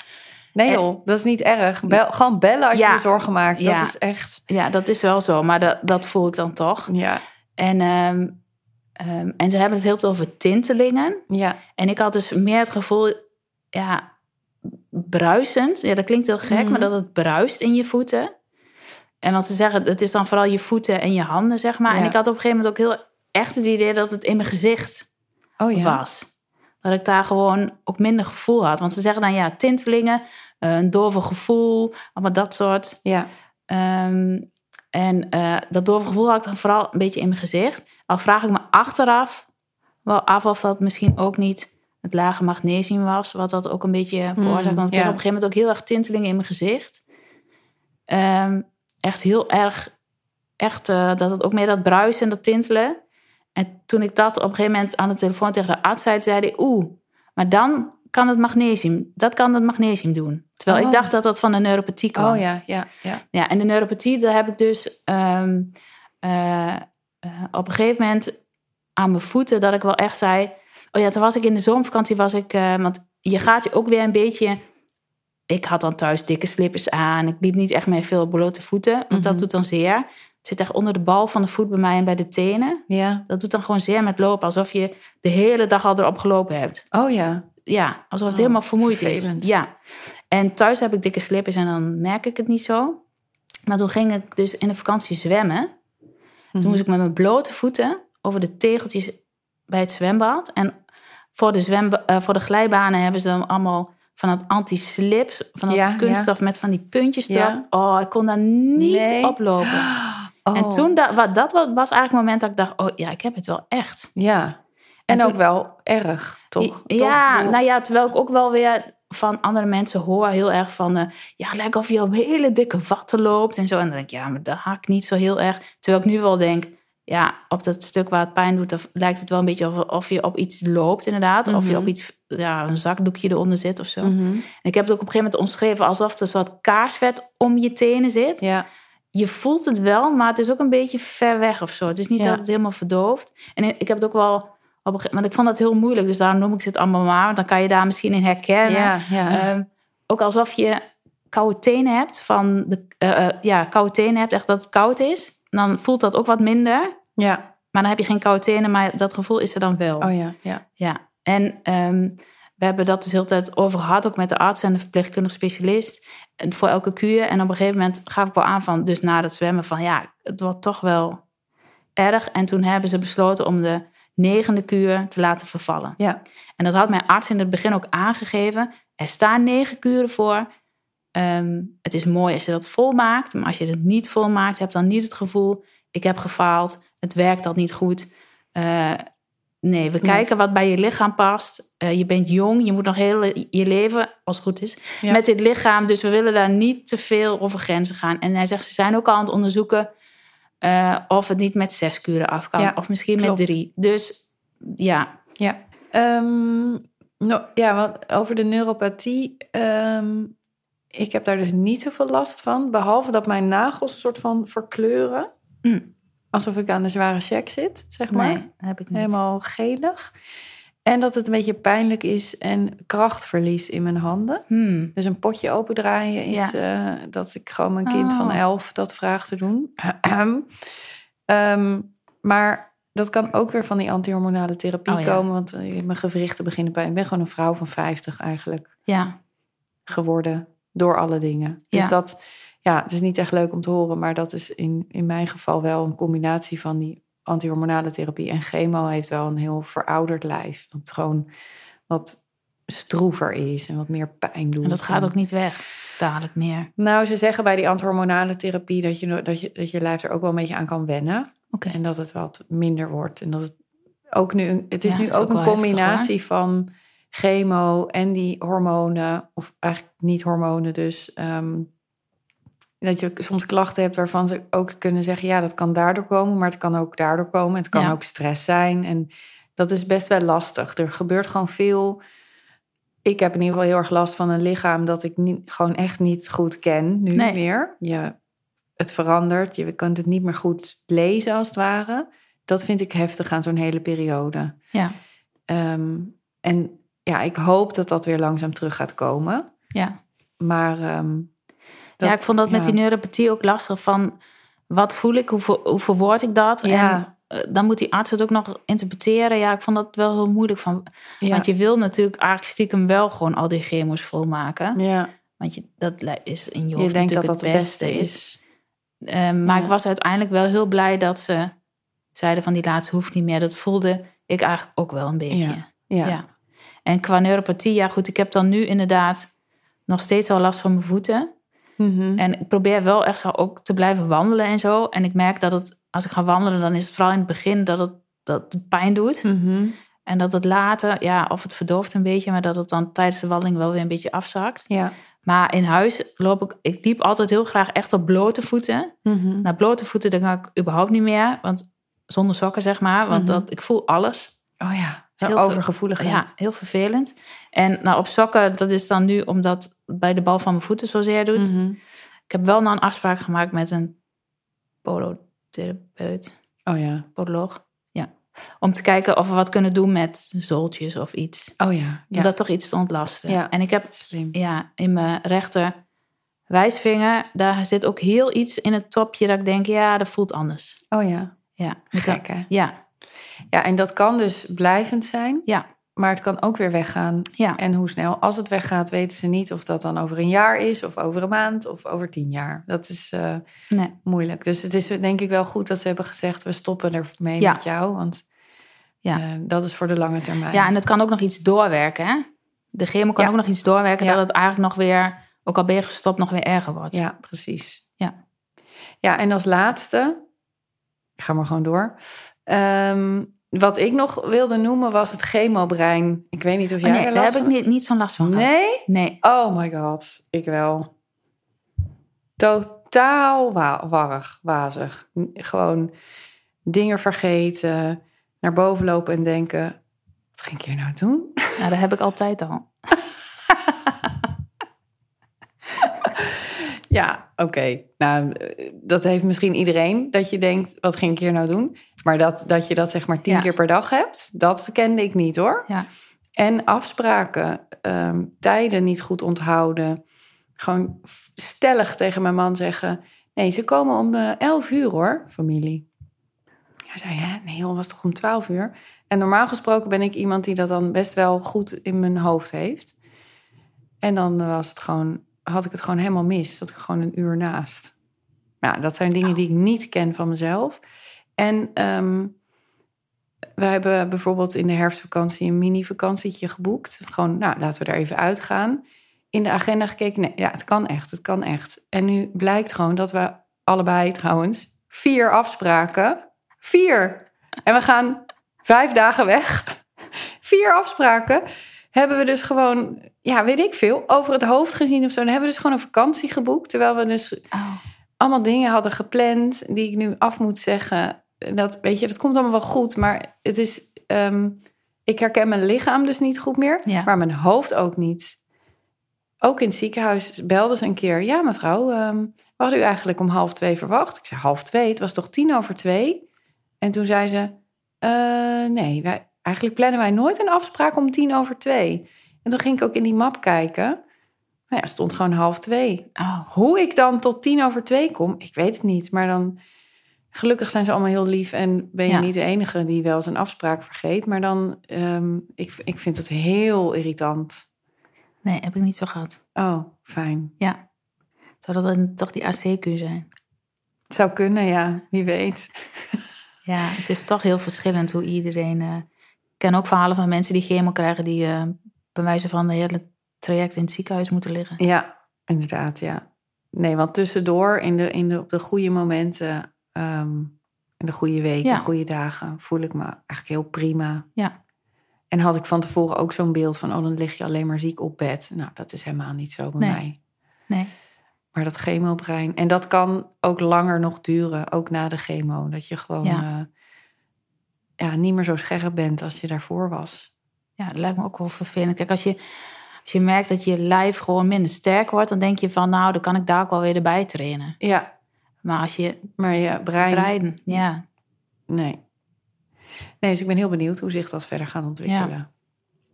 Nee joh, dat is niet erg. Bel, gewoon bellen als Ja. je je zorgen maakt. Ja. Dat is echt... ja, dat is wel zo, maar dat, dat voel ik dan toch. Ja. En, ehm, ehm, en ze hebben het heel veel over tintelingen. Ja. En ik had dus meer het gevoel, ja, bruisend. Ja, dat klinkt heel gek, Mhm. maar dat het bruist in je voeten. En wat ze zeggen, het is dan vooral je voeten en je handen, zeg maar. Ja. En ik had op een gegeven moment ook heel echt het idee dat het in mijn gezicht Oh ja. was. Dat ik daar gewoon ook minder gevoel had. Want ze zeggen dan, ja, tintelingen, eh, een dove gevoel, allemaal dat soort. Ja. Ehm, en eh, dat dove gevoel had ik dan vooral een beetje in mijn gezicht. Al vraag ik me achteraf wel af of dat misschien ook niet het lage magnesium was. Wat dat ook een beetje veroorzaakt. Want ik ja. op een gegeven moment ook heel erg tintelingen in mijn gezicht. Ehm, echt heel erg, echt eh, dat het ook meer dat bruisen en dat tintelen. En toen ik dat op een gegeven moment aan de telefoon tegen de arts zei, zei hij, oeh, maar dan kan het magnesium, dat kan het magnesium doen. Terwijl Oh. ik dacht dat dat van de neuropathie kwam. Oh ja, ja, ja. Ja, en de neuropathie, daar heb ik dus ehm, eh, eh, op een gegeven moment aan mijn voeten dat ik wel echt zei. Oh ja, toen was ik in de zomervakantie, was ik, want je gaat je ook weer een beetje. Ik had dan thuis dikke slippers aan. Ik liep niet echt meer veel blote voeten, want Mhm. dat doet dan zeer. Het zit echt onder de bal van de voet bij mij en bij de tenen. Ja. Dat doet dan gewoon zeer met lopen, alsof je de hele dag al erop gelopen hebt Oh ja. ja, alsof het Oh, helemaal vermoeid vervelend. is. Ja. En thuis heb ik dikke slippers en dan merk ik het niet zo. Maar toen ging ik dus in de vakantie zwemmen. Mhm. Toen moest ik met mijn blote voeten over de tegeltjes bij het zwembad. En voor de, zwemba- eh, voor de glijbanen hebben ze dan allemaal van dat anti-slip, van dat Ja, kunststof met van die puntjes Ja. erop. Oh, ik kon daar niet Nee. op lopen. Oh. En toen, da- wat, dat was eigenlijk het moment dat ik dacht, oh ja, ik heb het wel echt. Ja. En, En toen- ook wel erg, toch? Ja, Toch? nou ja, terwijl ik ook wel weer van andere mensen hoor heel erg van... eh, ja, lijkt of je op hele dikke watten loopt en zo. En dan denk ik, ja, maar dat haak ik niet zo heel erg. Terwijl ik nu wel denk, ja, op dat stuk waar het pijn doet... lijkt het wel een beetje of, of je op iets loopt inderdaad. Of je Mhm. op iets, ja, een zakdoekje eronder zit of zo. Mhm. En ik heb het ook op een gegeven moment omschreven... alsof er soort kaarsvet om je tenen zit. Ja. Je voelt het wel, maar het is ook een beetje ver weg of zo. Het is niet Ja. dat het helemaal verdooft. En ik heb het ook wel... Op een, ge- want ik vond dat heel moeilijk, dus daarom noem ik het allemaal maar. Want dan kan je daar misschien in herkennen. Ja, ja. Ehm, ook alsof je koude tenen hebt. Van de, eh, eh, ja, koude tenen hebt, echt dat het koud is. Dan voelt dat ook wat minder. ja. Maar dan heb je geen koude tenen, maar dat gevoel is er dan wel. Oh ja, ja. Ja, en ehm, we hebben dat dus heel de tijd over gehad, ook met de arts en de verpleegkundige specialist. En voor elke kuur. En op een gegeven moment gaf ik wel aan van, dus na dat zwemmen, van ja, het wordt toch wel erg. En toen hebben ze besloten om de negende kuur te laten vervallen. Ja. En dat had mijn arts in het begin ook aangegeven. Er staan negen kuren voor. Ehm, het is mooi als je dat volmaakt. Maar als je het niet volmaakt, heb dan niet het gevoel... ik heb gefaald, het werkt al niet goed. Eh, nee, we kijken wat bij je lichaam past. Eh, je bent jong, je moet nog heel je leven, als het goed is... Ja. met dit lichaam. Dus we willen daar niet te veel over grenzen gaan. En hij zegt, ze zijn ook al aan het onderzoeken... eh, of het niet met zes kuren af kan. Ja, of misschien klopt. met drie. Dus ja, Ja. Nou, ja, want over de neuropathie. ehm, ik heb daar dus niet zoveel last van. Behalve dat mijn nagels een soort van verkleuren. Mm. Alsof ik aan de zware check zit, zeg maar. nee, heb ik niet. Helemaal gelig. En dat het een beetje pijnlijk is en krachtverlies in mijn handen. Hmm. Dus een potje opendraaien is eh, dat ik gewoon mijn kind van Oh. elf dat vraag te doen. Ehm, maar dat kan ook weer van die antihormonale therapie Oh, ja. komen. Want eh, mijn gewrichten beginnen pijn. Ik ben gewoon een vrouw van 50 eigenlijk Ja, geworden. Door alle dingen. Dus Ja. dat ja, dus niet echt leuk om te horen. Maar dat is in, in mijn geval wel een combinatie van die antihormonale therapie en chemo heeft wel een heel verouderd lijf. Wat het gewoon wat stroever is en wat meer pijn doet. En dat gaat ook niet weg, dadelijk meer. Nou, ze zeggen bij die antihormonale therapie dat je, dat je, dat je lijf er ook wel een beetje aan kan wennen. En dat het wat minder wordt. En dat het ook nu, het is Ja, nu is ook een heftig, combinatie van chemo en die hormonen, of eigenlijk niet hormonen, dus ehm, dat je soms klachten hebt waarvan ze ook kunnen zeggen, ja, dat kan daardoor komen, maar het kan ook daardoor komen. Het kan Ja. ook stress zijn en dat is best wel lastig. Er gebeurt gewoon veel. Ik heb in ieder geval heel erg last van een lichaam dat ik niet, gewoon echt niet goed ken nu Nee. meer. Je, het verandert, je kunt het niet meer goed lezen als het ware. Dat vind ik heftig aan zo'n hele periode. Ja, Ehm, en ja, ik hoop dat dat weer langzaam terug gaat komen. ja. Maar ehm, dat- ja, ik vond dat met die neuropathie ook lastig. Van wat voel ik, hoe, ver- hoe verwoord ik dat? Ja. En eh, dan moet die arts het ook nog interpreteren. Ja, ik vond dat wel heel moeilijk. Van, Ja. Want je wil natuurlijk eigenlijk stiekem wel gewoon al die chemo's volmaken. ja, Want je, dat is in je je hoofd denkt dat dat het beste is. is. Ehm, maar ik was uiteindelijk wel heel blij dat ze zeiden van die laatste hoeft niet meer. Dat voelde ik eigenlijk ook wel een beetje. Ja. Ja. En qua neuropathie, ja goed, ik heb dan nu inderdaad nog steeds wel last van mijn voeten. Mhm. En ik probeer wel echt zo ook te blijven wandelen en zo. En ik merk dat het, als ik ga wandelen, dan is het vooral in het begin dat het, dat het pijn doet. Mhm. En dat het later, ja, of het verdooft een beetje, maar dat het dan tijdens de wandeling wel weer een beetje afzakt. Ja. Maar in huis loop ik, ik liep altijd heel graag echt op blote voeten. Mhm. Nou, blote voeten, dan ga ik überhaupt niet meer, want zonder sokken zeg maar, want Mhm. dat, ik voel alles. Oh ja, Heel overgevoeligheid. Ja, heel vervelend. En nou, op sokken, dat is dan nu omdat bij de bal van mijn voeten zozeer doet. Mhm. Ik heb wel nou een afspraak gemaakt met een polotherapeut, Oh ja, podoloog. Ja. Om te kijken of we wat kunnen doen met zooltjes of iets. oh ja. Om dat toch iets te ontlasten. Ja. En ik heb Slim. ja, in mijn rechter wijsvinger, daar zit ook heel iets in het topje dat ik denk, ja, dat voelt anders. Oh ja, Ja, gek hè? ja, Ja, en dat kan dus blijvend zijn, ja, maar het kan ook weer weggaan. ja. En hoe snel? Als het weggaat, weten ze niet of dat dan over een jaar is, of over een maand, of over tien jaar. Dat is eh, Nee. moeilijk. Dus het is denk ik wel goed dat ze hebben gezegd: we stoppen ermee Ja. met jou, want Ja. eh, dat is voor de lange termijn. Ja, en het kan ook nog iets doorwerken. Hè? De chemo kan Ja. ook nog iets doorwerken Ja. dat het eigenlijk nog weer, ook al ben je gestopt, nog weer erger wordt. Ja, precies. Ja. Ja, en als laatste, ik ga maar gewoon door. Ehm, wat ik nog wilde noemen was het chemobrein. Ik weet niet of Oh, jij nee, er daar last heb ik niet, niet zo'n last van gehad. Nee? Nee. Oh my god, ik wel. Totaal wa warrig, wazig. Gewoon dingen vergeten, naar boven lopen en denken... wat ging ik hier nou doen? Nou, dat heb ik altijd al. Ja, oké. Nou, eh, dat heeft misschien iedereen. Dat je denkt, wat ging ik hier nou doen? Maar dat, dat je dat zeg maar tien Ja. keer per dag hebt, dat kende ik niet hoor. Ja. En afspraken, ehm, tijden niet goed onthouden. Gewoon stellig tegen mijn man zeggen... nee, ze komen om eh, 11 uur hoor, familie. Hij zei, hè? Nee, joh, was toch om 12 uur? En normaal gesproken ben ik iemand die dat dan best wel goed in mijn hoofd heeft. En dan was het gewoon, had ik het gewoon helemaal mis. Zat ik gewoon een uur naast. Nou, dat zijn dingen die ik niet ken van mezelf. En ehm, we hebben bijvoorbeeld in de herfstvakantie een mini-vakantietje geboekt. Gewoon, nou, laten we daar even uitgaan. In de agenda gekeken, nee, ja, het kan echt, het kan echt. En nu blijkt gewoon dat we allebei trouwens vier afspraken, vier. En we gaan vijf dagen weg. Vier afspraken hebben we dus gewoon, ja, weet ik veel, over het hoofd gezien of zo. Dan hebben we dus gewoon een vakantie geboekt. Terwijl we dus Oh. allemaal dingen hadden gepland die ik nu af moet zeggen. Dat, weet je, dat komt allemaal wel goed, maar het is, ehm, ik herken mijn lichaam dus niet goed meer, Ja. maar mijn hoofd ook niet. Ook in het ziekenhuis belden ze een keer, ja mevrouw, ehm, we hadden u eigenlijk om half twee verwacht. Ik zei half twee, het was toch tien over twee? En toen zei ze, "Eh, nee, wij, eigenlijk plannen wij nooit een afspraak om tien over twee. En toen ging ik ook in die map kijken. Nou ja, stond gewoon half twee. Oh. Hoe ik dan tot tien over twee kom, ik weet het niet. Maar dan, gelukkig zijn ze allemaal heel lief en ben je Ja. niet de enige die wel zijn afspraak vergeet. Maar dan, ehm, ik, ik vind het heel irritant. Nee, heb ik niet zo gehad. Oh, fijn. Ja. Zou dat dan toch die ACQ zijn? Het zou kunnen, ja, wie weet. Ja, het is toch heel verschillend hoe iedereen... eh, ik ken ook verhalen van mensen die chemo krijgen... die eh, bij wijze van de hele traject in het ziekenhuis moeten liggen. Ja, inderdaad, ja. Nee, want tussendoor, in de, in de, op de goede momenten, ehm, in de goede weken, Ja. goede dagen, voel ik me eigenlijk heel prima. Ja. En had ik van tevoren ook zo'n beeld van, oh, dan lig je alleen maar ziek op bed. Nou, dat is helemaal niet zo bij Nee. mij. Nee. Maar dat chemobrein, en dat kan ook langer nog duren, ook na de chemo. Dat je gewoon Ja. ja. ja, niet meer zo scherp bent als je daarvoor was. Ja, dat lijkt me ook wel vervelend. Kijk, als je, als je merkt dat je lijf gewoon minder sterk wordt... dan denk je van, nou, dan kan ik daar ook wel weer erbij trainen. Ja, Maar als je maar je brein, breiden, ja. nee. Nee, dus ik ben heel benieuwd hoe zich dat verder gaat ontwikkelen.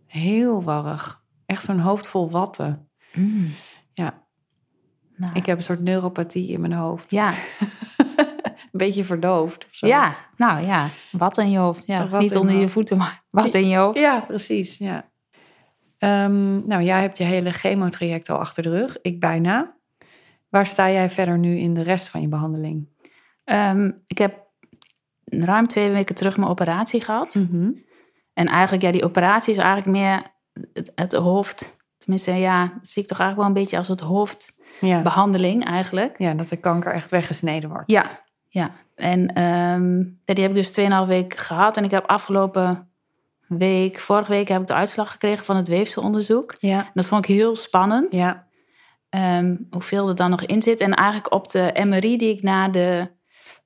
Heel warrig. Echt zo'n hoofd vol watten. Mm. Ja, Nou, ik heb een soort neuropathie in mijn hoofd. ja. Een beetje verdoofd of zo. ja, nou ja, wat in je hoofd. Ja, Wat niet onder je voeten, maar wat in je hoofd. Ja, precies. Ja. Ehm, nou, jij hebt je hele chemotraject al achter de rug. Ik bijna. Waar sta jij verder nu in de rest van je behandeling? Ehm, ik heb ruim twee weken terug mijn operatie gehad. Mhm. En eigenlijk, ja, die operatie is eigenlijk meer het, het hoofd. Tenminste, ja, dat zie ik toch eigenlijk wel een beetje als het hoofdbehandeling Ja. eigenlijk. ja, dat de kanker echt weggesneden wordt. Ja, ja. En ehm, die heb ik dus 2,5 week gehad. En ik heb afgelopen week, vorige week, heb ik de uitslag gekregen van het weefselonderzoek. Ja, Dat vond ik heel spannend. ja, Ehm, hoeveel er dan nog in zit. En eigenlijk op de MRI die ik na de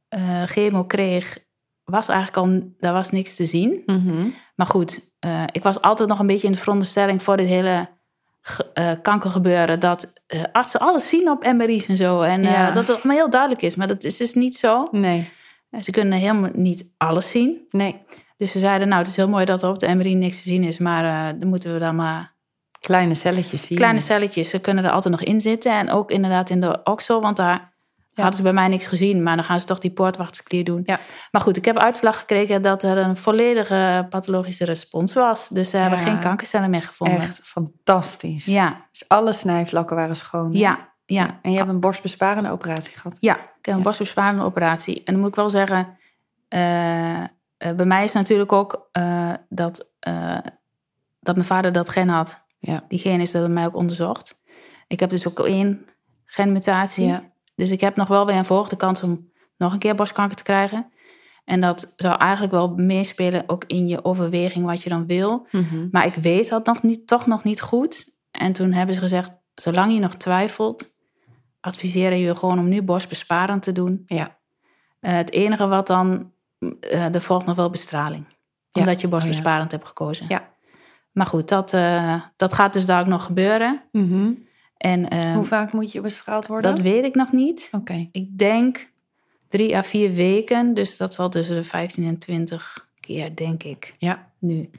eh, chemo kreeg, was eigenlijk al, daar was niks te zien. Mhm. Maar goed, eh, ik was altijd nog een beetje in de veronderstelling voor dit hele eh, kankergebeuren. Dat artsen alles zien op MRI's en zo. En Ja. dat het allemaal heel duidelijk is. Maar dat is dus niet zo. Nee, Ze kunnen helemaal niet alles zien. nee. Dus ze zeiden, nou, het is heel mooi dat er op de MRI niks te zien is. Maar dan moeten we dan maar Kleine celletjes. Kleine celletjes, ze kunnen er altijd nog in zitten. En ook inderdaad in de oksel, want daar Ja. hadden ze bij mij niks gezien. Maar dan gaan ze toch die poortwachtersklier doen. Ja. Maar goed, ik heb uitslag gekregen dat er een volledige pathologische respons was. Dus ze hebben geen kankercellen meer gevonden. Echt fantastisch. Ja, Dus alle snijvlakken waren schoon. ja, ja. En je hebt een borstbesparende operatie gehad. Ja, ik heb een borstbesparende operatie. En dan moet ik wel zeggen, eh, eh, bij mij is natuurlijk ook eh, dat, dat mijn vader dat gen had. Ja. Die gen is dat bij mij ook onderzocht. Ik heb dus ook één genmutatie. Ja. Dus ik heb nog wel weer een verhoogde kans om nog een keer borstkanker te krijgen. En dat zou eigenlijk wel meespelen ook in je overweging wat je dan wil. Mhm. Maar ik weet dat nog niet, toch nog niet goed. En toen hebben ze gezegd, zolang je nog twijfelt, adviseren je gewoon om nu borstbesparend te doen. Ja. Eh, het enige wat dan, eh er volgt nog wel bestraling. Ja. Omdat je Oh, ja. borstbesparend hebt gekozen. Ja. Maar goed, dat, eh, dat gaat dus daar ook nog gebeuren. Mhm. En eh, Hoe vaak moet je bestraald worden? dat weet ik nog niet. Oké. Ik denk drie à vier weken. Dus dat zal tussen de 15 en 20 keer, denk ik, Ja. nu.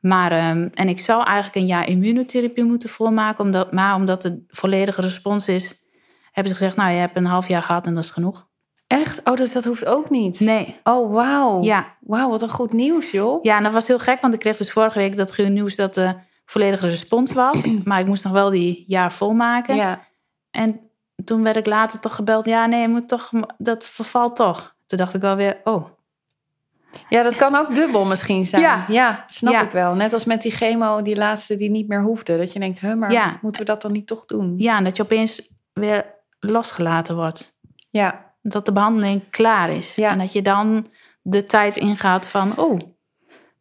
Maar, ehm, en ik zou eigenlijk een jaar immunotherapie moeten volmaken. Omdat, maar omdat de volledige respons is, hebben ze gezegd... nou, je hebt een half jaar gehad en dat is genoeg. Echt? Oh, dus dat hoeft ook niet? Nee. Oh, wauw. Ja, Wauw, wat een goed nieuws, joh. ja, en dat was heel gek, want ik kreeg dus vorige week dat goede nieuws dat de volledige respons was. maar ik moest nog wel die jaar volmaken. Ja. En toen werd ik later toch gebeld, ja, nee, je moet toch, dat vervalt toch. Toen dacht ik wel weer, oh, Ja, dat kan ook dubbel misschien zijn. Ja. snap Ja. ik wel. Net als met die chemo, die laatste die niet meer hoefde. Dat je denkt, huh, maar Ja. moeten we dat dan niet toch doen? ja, en dat je opeens weer losgelaten wordt. Ja, Dat de behandeling klaar is. Ja. En dat je dan de tijd ingaat van, oh,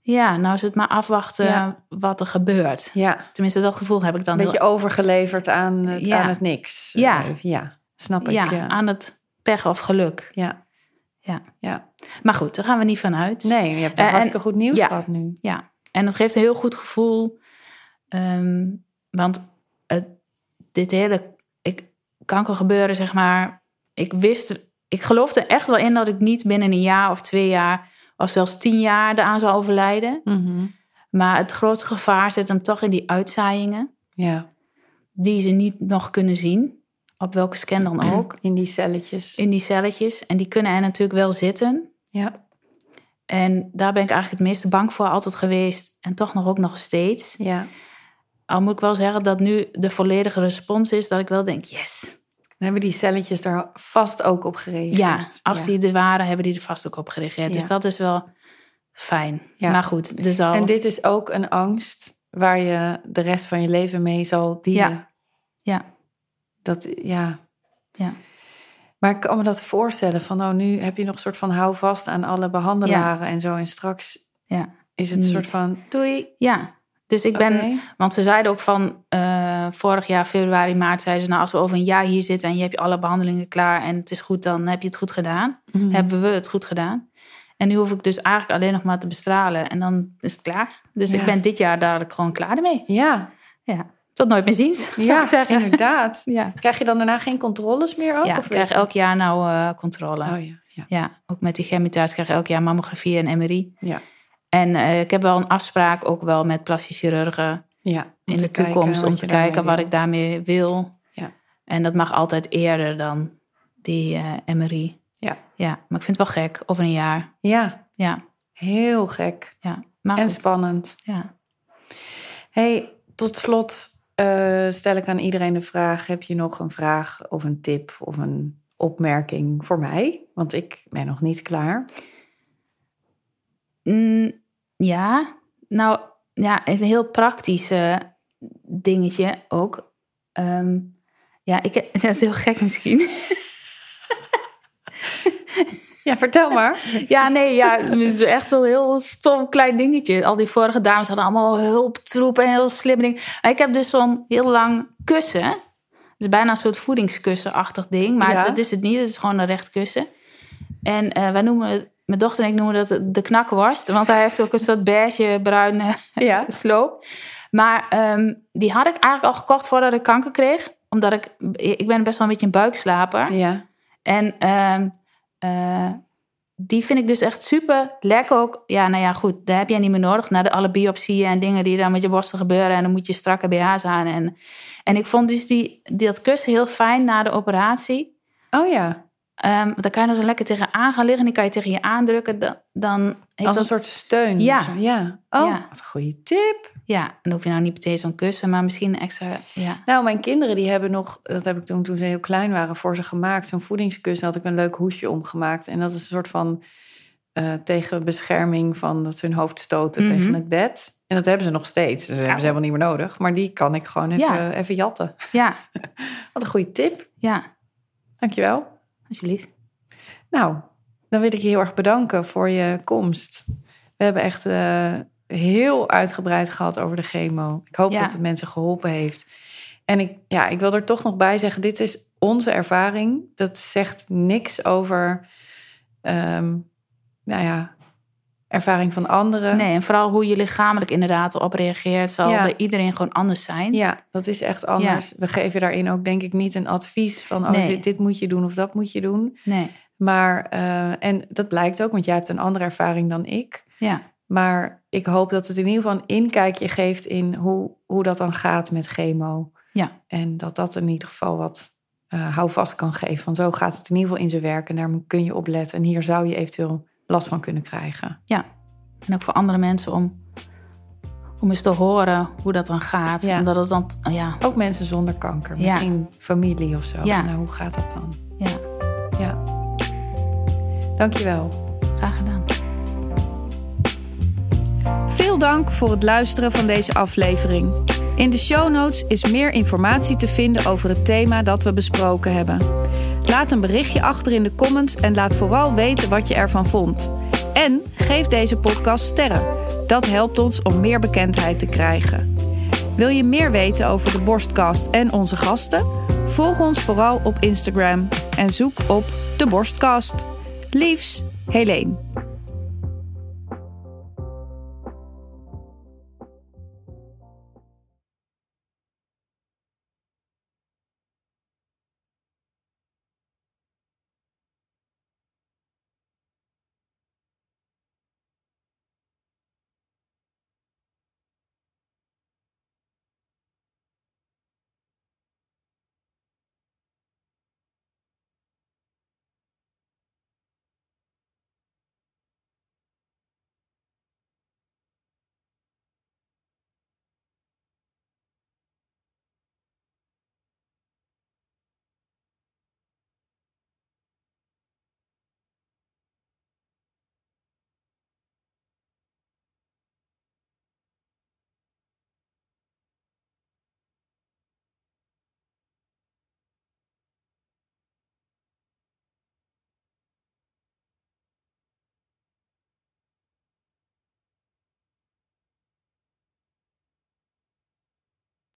ja, nou is het maar afwachten Ja. wat er gebeurt. ja. Tenminste, dat gevoel heb ik dan Een beetje overgeleverd aan het, Ja. aan het niks. Ja. Eh, ja, snap ik. ja, Ja. aan het pech of geluk. ja. Ja. ja. Maar goed, daar gaan we niet van uit. Nee, je hebt Eh, hartstikke goed nieuws ja. gehad nu. Ja, en dat geeft een heel goed gevoel. Ehm, want het, dit hele ik, kankergebeuren, zeg maar... Ik wist, ik geloofde echt wel in dat ik niet binnen een jaar of twee jaar... of zelfs tien jaar eraan zou overlijden. Mhm. Maar het grootste gevaar zit hem toch in die uitzaaiingen... Ja, die ze niet nog kunnen zien. Op welke scan dan ook. in die celletjes. In die celletjes. En die kunnen er natuurlijk wel zitten. Ja, En daar ben ik eigenlijk het meeste bang voor altijd geweest. En toch nog ook nog steeds. ja. Al moet ik wel zeggen dat nu de volledige respons is dat ik wel denk, yes. Hebben die celletjes daar vast ook op gereageerd. Ja, als die er waren, hebben die er vast ook op gereageerd. Dus dat is wel fijn. Ja. Maar goed, dus al... En dit is ook een angst waar je de rest van je leven mee zal dealen. Ja. Ja, Dat, ja. ja. Maar ik kan me dat voorstellen van, nou, nu heb je nog een soort van hou vast aan alle behandelaren en zo. En straks ja. is het een soort van, doei. Ja, dus ik ben... Want ze zeiden ook van eh, vorig jaar, februari, maart, zeiden ze... nou, als we over een jaar hier zitten en je hebt je alle behandelingen klaar... en het is goed, dan heb je het goed gedaan. Mhm. Hebben we het goed gedaan. En nu hoef ik dus eigenlijk alleen nog maar te bestralen en dan is het klaar. Dus Ja. ik ben dit jaar dadelijk gewoon klaar ermee. Ja, Ja, tot nooit meer ziens, zou ja ik zeggen. inderdaad. Ja, Krijg je dan daarna geen controles meer ook? ja of ik krijg elk jaar nou eh, controle. Oh ja, ja. Ja, ook met die chemitatie krijg je elk jaar mammografie en MRI. Ja, En eh, ik heb wel een afspraak ook wel met plastisch chirurgen ja. In de toekomst om te kijken wat wil. ik daarmee wil. Ja. En dat mag altijd eerder dan die eh, MRI. Ja. Ja, maar ik vind het wel gek, over een jaar. Ja, Ja, heel gek. ja. Maar En goed, spannend. ja. Hey, tot slot eh, stel ik aan iedereen de vraag: heb je nog een vraag of een tip of een opmerking voor mij? Want ik ben nog niet klaar. Mm, ja, nou ja, is een heel praktisch eh, dingetje ook. Ehm, ja, ik, dat is heel gek misschien. Ja, vertel maar. ja, nee, ja, het is echt zo'n heel stom klein dingetje. Al die vorige dames hadden allemaal hulptroepen en heel slim ding. Maar ik heb dus zo'n heel lang kussen. Het is bijna een soort voedingskussenachtig ding. Maar Ja. dat is het niet. Het is gewoon een recht kussen. En eh, wij noemen het, mijn dochter en ik noemen dat de knakworst. Want hij heeft ook een soort beige bruine Ja. sloop. Maar ehm, die had ik eigenlijk al gekocht voordat ik kanker kreeg. Omdat ik, ik ben best wel een beetje een buikslaper. Ja. En ehm, eh, die vind ik dus echt super lekker ook. Ja, nou ja, goed, daar heb jij niet meer nodig. Na de alle biopsieën en dingen die dan met je borsten gebeuren. En dan moet je strakke BH's aan. En, en ik vond dus die, die, dat kussen heel fijn na de operatie. Oh ja. Want dan kan je er zo lekker tegenaan gaan liggen. Die kan je tegen je aandrukken. Dan, dan heeft Als een dat, soort steun. Ja. ja. Oh, Ja. wat een goede tip. Ja, dan hoef je nou niet meteen zo'n kussen. Maar misschien een extra, ja. Nou, mijn kinderen die hebben nog, dat heb ik toen, toen ze heel klein waren, voor ze gemaakt. Zo'n voedingskussen had ik een leuk hoesje omgemaakt. En dat is een soort van eh, tegen bescherming van dat ze hun hoofd stoten Mhm. tegen het bed. En dat hebben ze nog steeds. Dus dat hebben ze helemaal niet meer nodig. Maar die kan ik gewoon even, even jatten. Ja, Wat een goede tip. ja, Dankjewel. Alsjeblieft. Nou, dan wil ik je heel erg bedanken voor je komst. We hebben echt eh, heel uitgebreid gehad over de chemo. Ik hoop Ja. dat het mensen geholpen heeft. En ik, ja, ik wil er toch nog bij zeggen, dit is onze ervaring. Dat zegt niks over, ehm, nou ja, ervaring van anderen. Nee, en vooral hoe je lichamelijk inderdaad erop reageert... zal Ja. bij iedereen gewoon anders zijn. Ja, dat is echt anders. We geven daarin ook denk ik niet een advies van... oh, Nee. dit, dit moet je doen of dat moet je doen. Nee, Maar, eh, en dat blijkt ook, want jij hebt een andere ervaring dan ik. ja. Maar ik hoop dat het in ieder geval een inkijkje geeft in hoe, hoe dat dan gaat met chemo. Ja. En dat dat in ieder geval wat eh houvast kan geven. Van zo gaat het in ieder geval in zijn werk en daar kun je op letten. En hier zou je eventueel last van kunnen krijgen. Ja, en ook voor andere mensen om, om eens te horen hoe dat dan gaat. Ja. Omdat het dan, ja, Ook mensen zonder kanker, Ja. misschien familie of zo. Ja. Nou, hoe gaat dat dan? ja, Ja. Dankjewel. graag gedaan. Veel dank voor het luisteren van deze aflevering. In de show notes is meer informatie te vinden over het thema dat we besproken hebben. Laat een berichtje achter in de comments en laat vooral weten wat je ervan vond. En geef deze podcast sterren. Dat helpt ons om meer bekendheid te krijgen. Wil je meer weten over de Borstkast en onze gasten? Volg ons vooral op Instagram en zoek op de Borstkast. Liefs, Helene.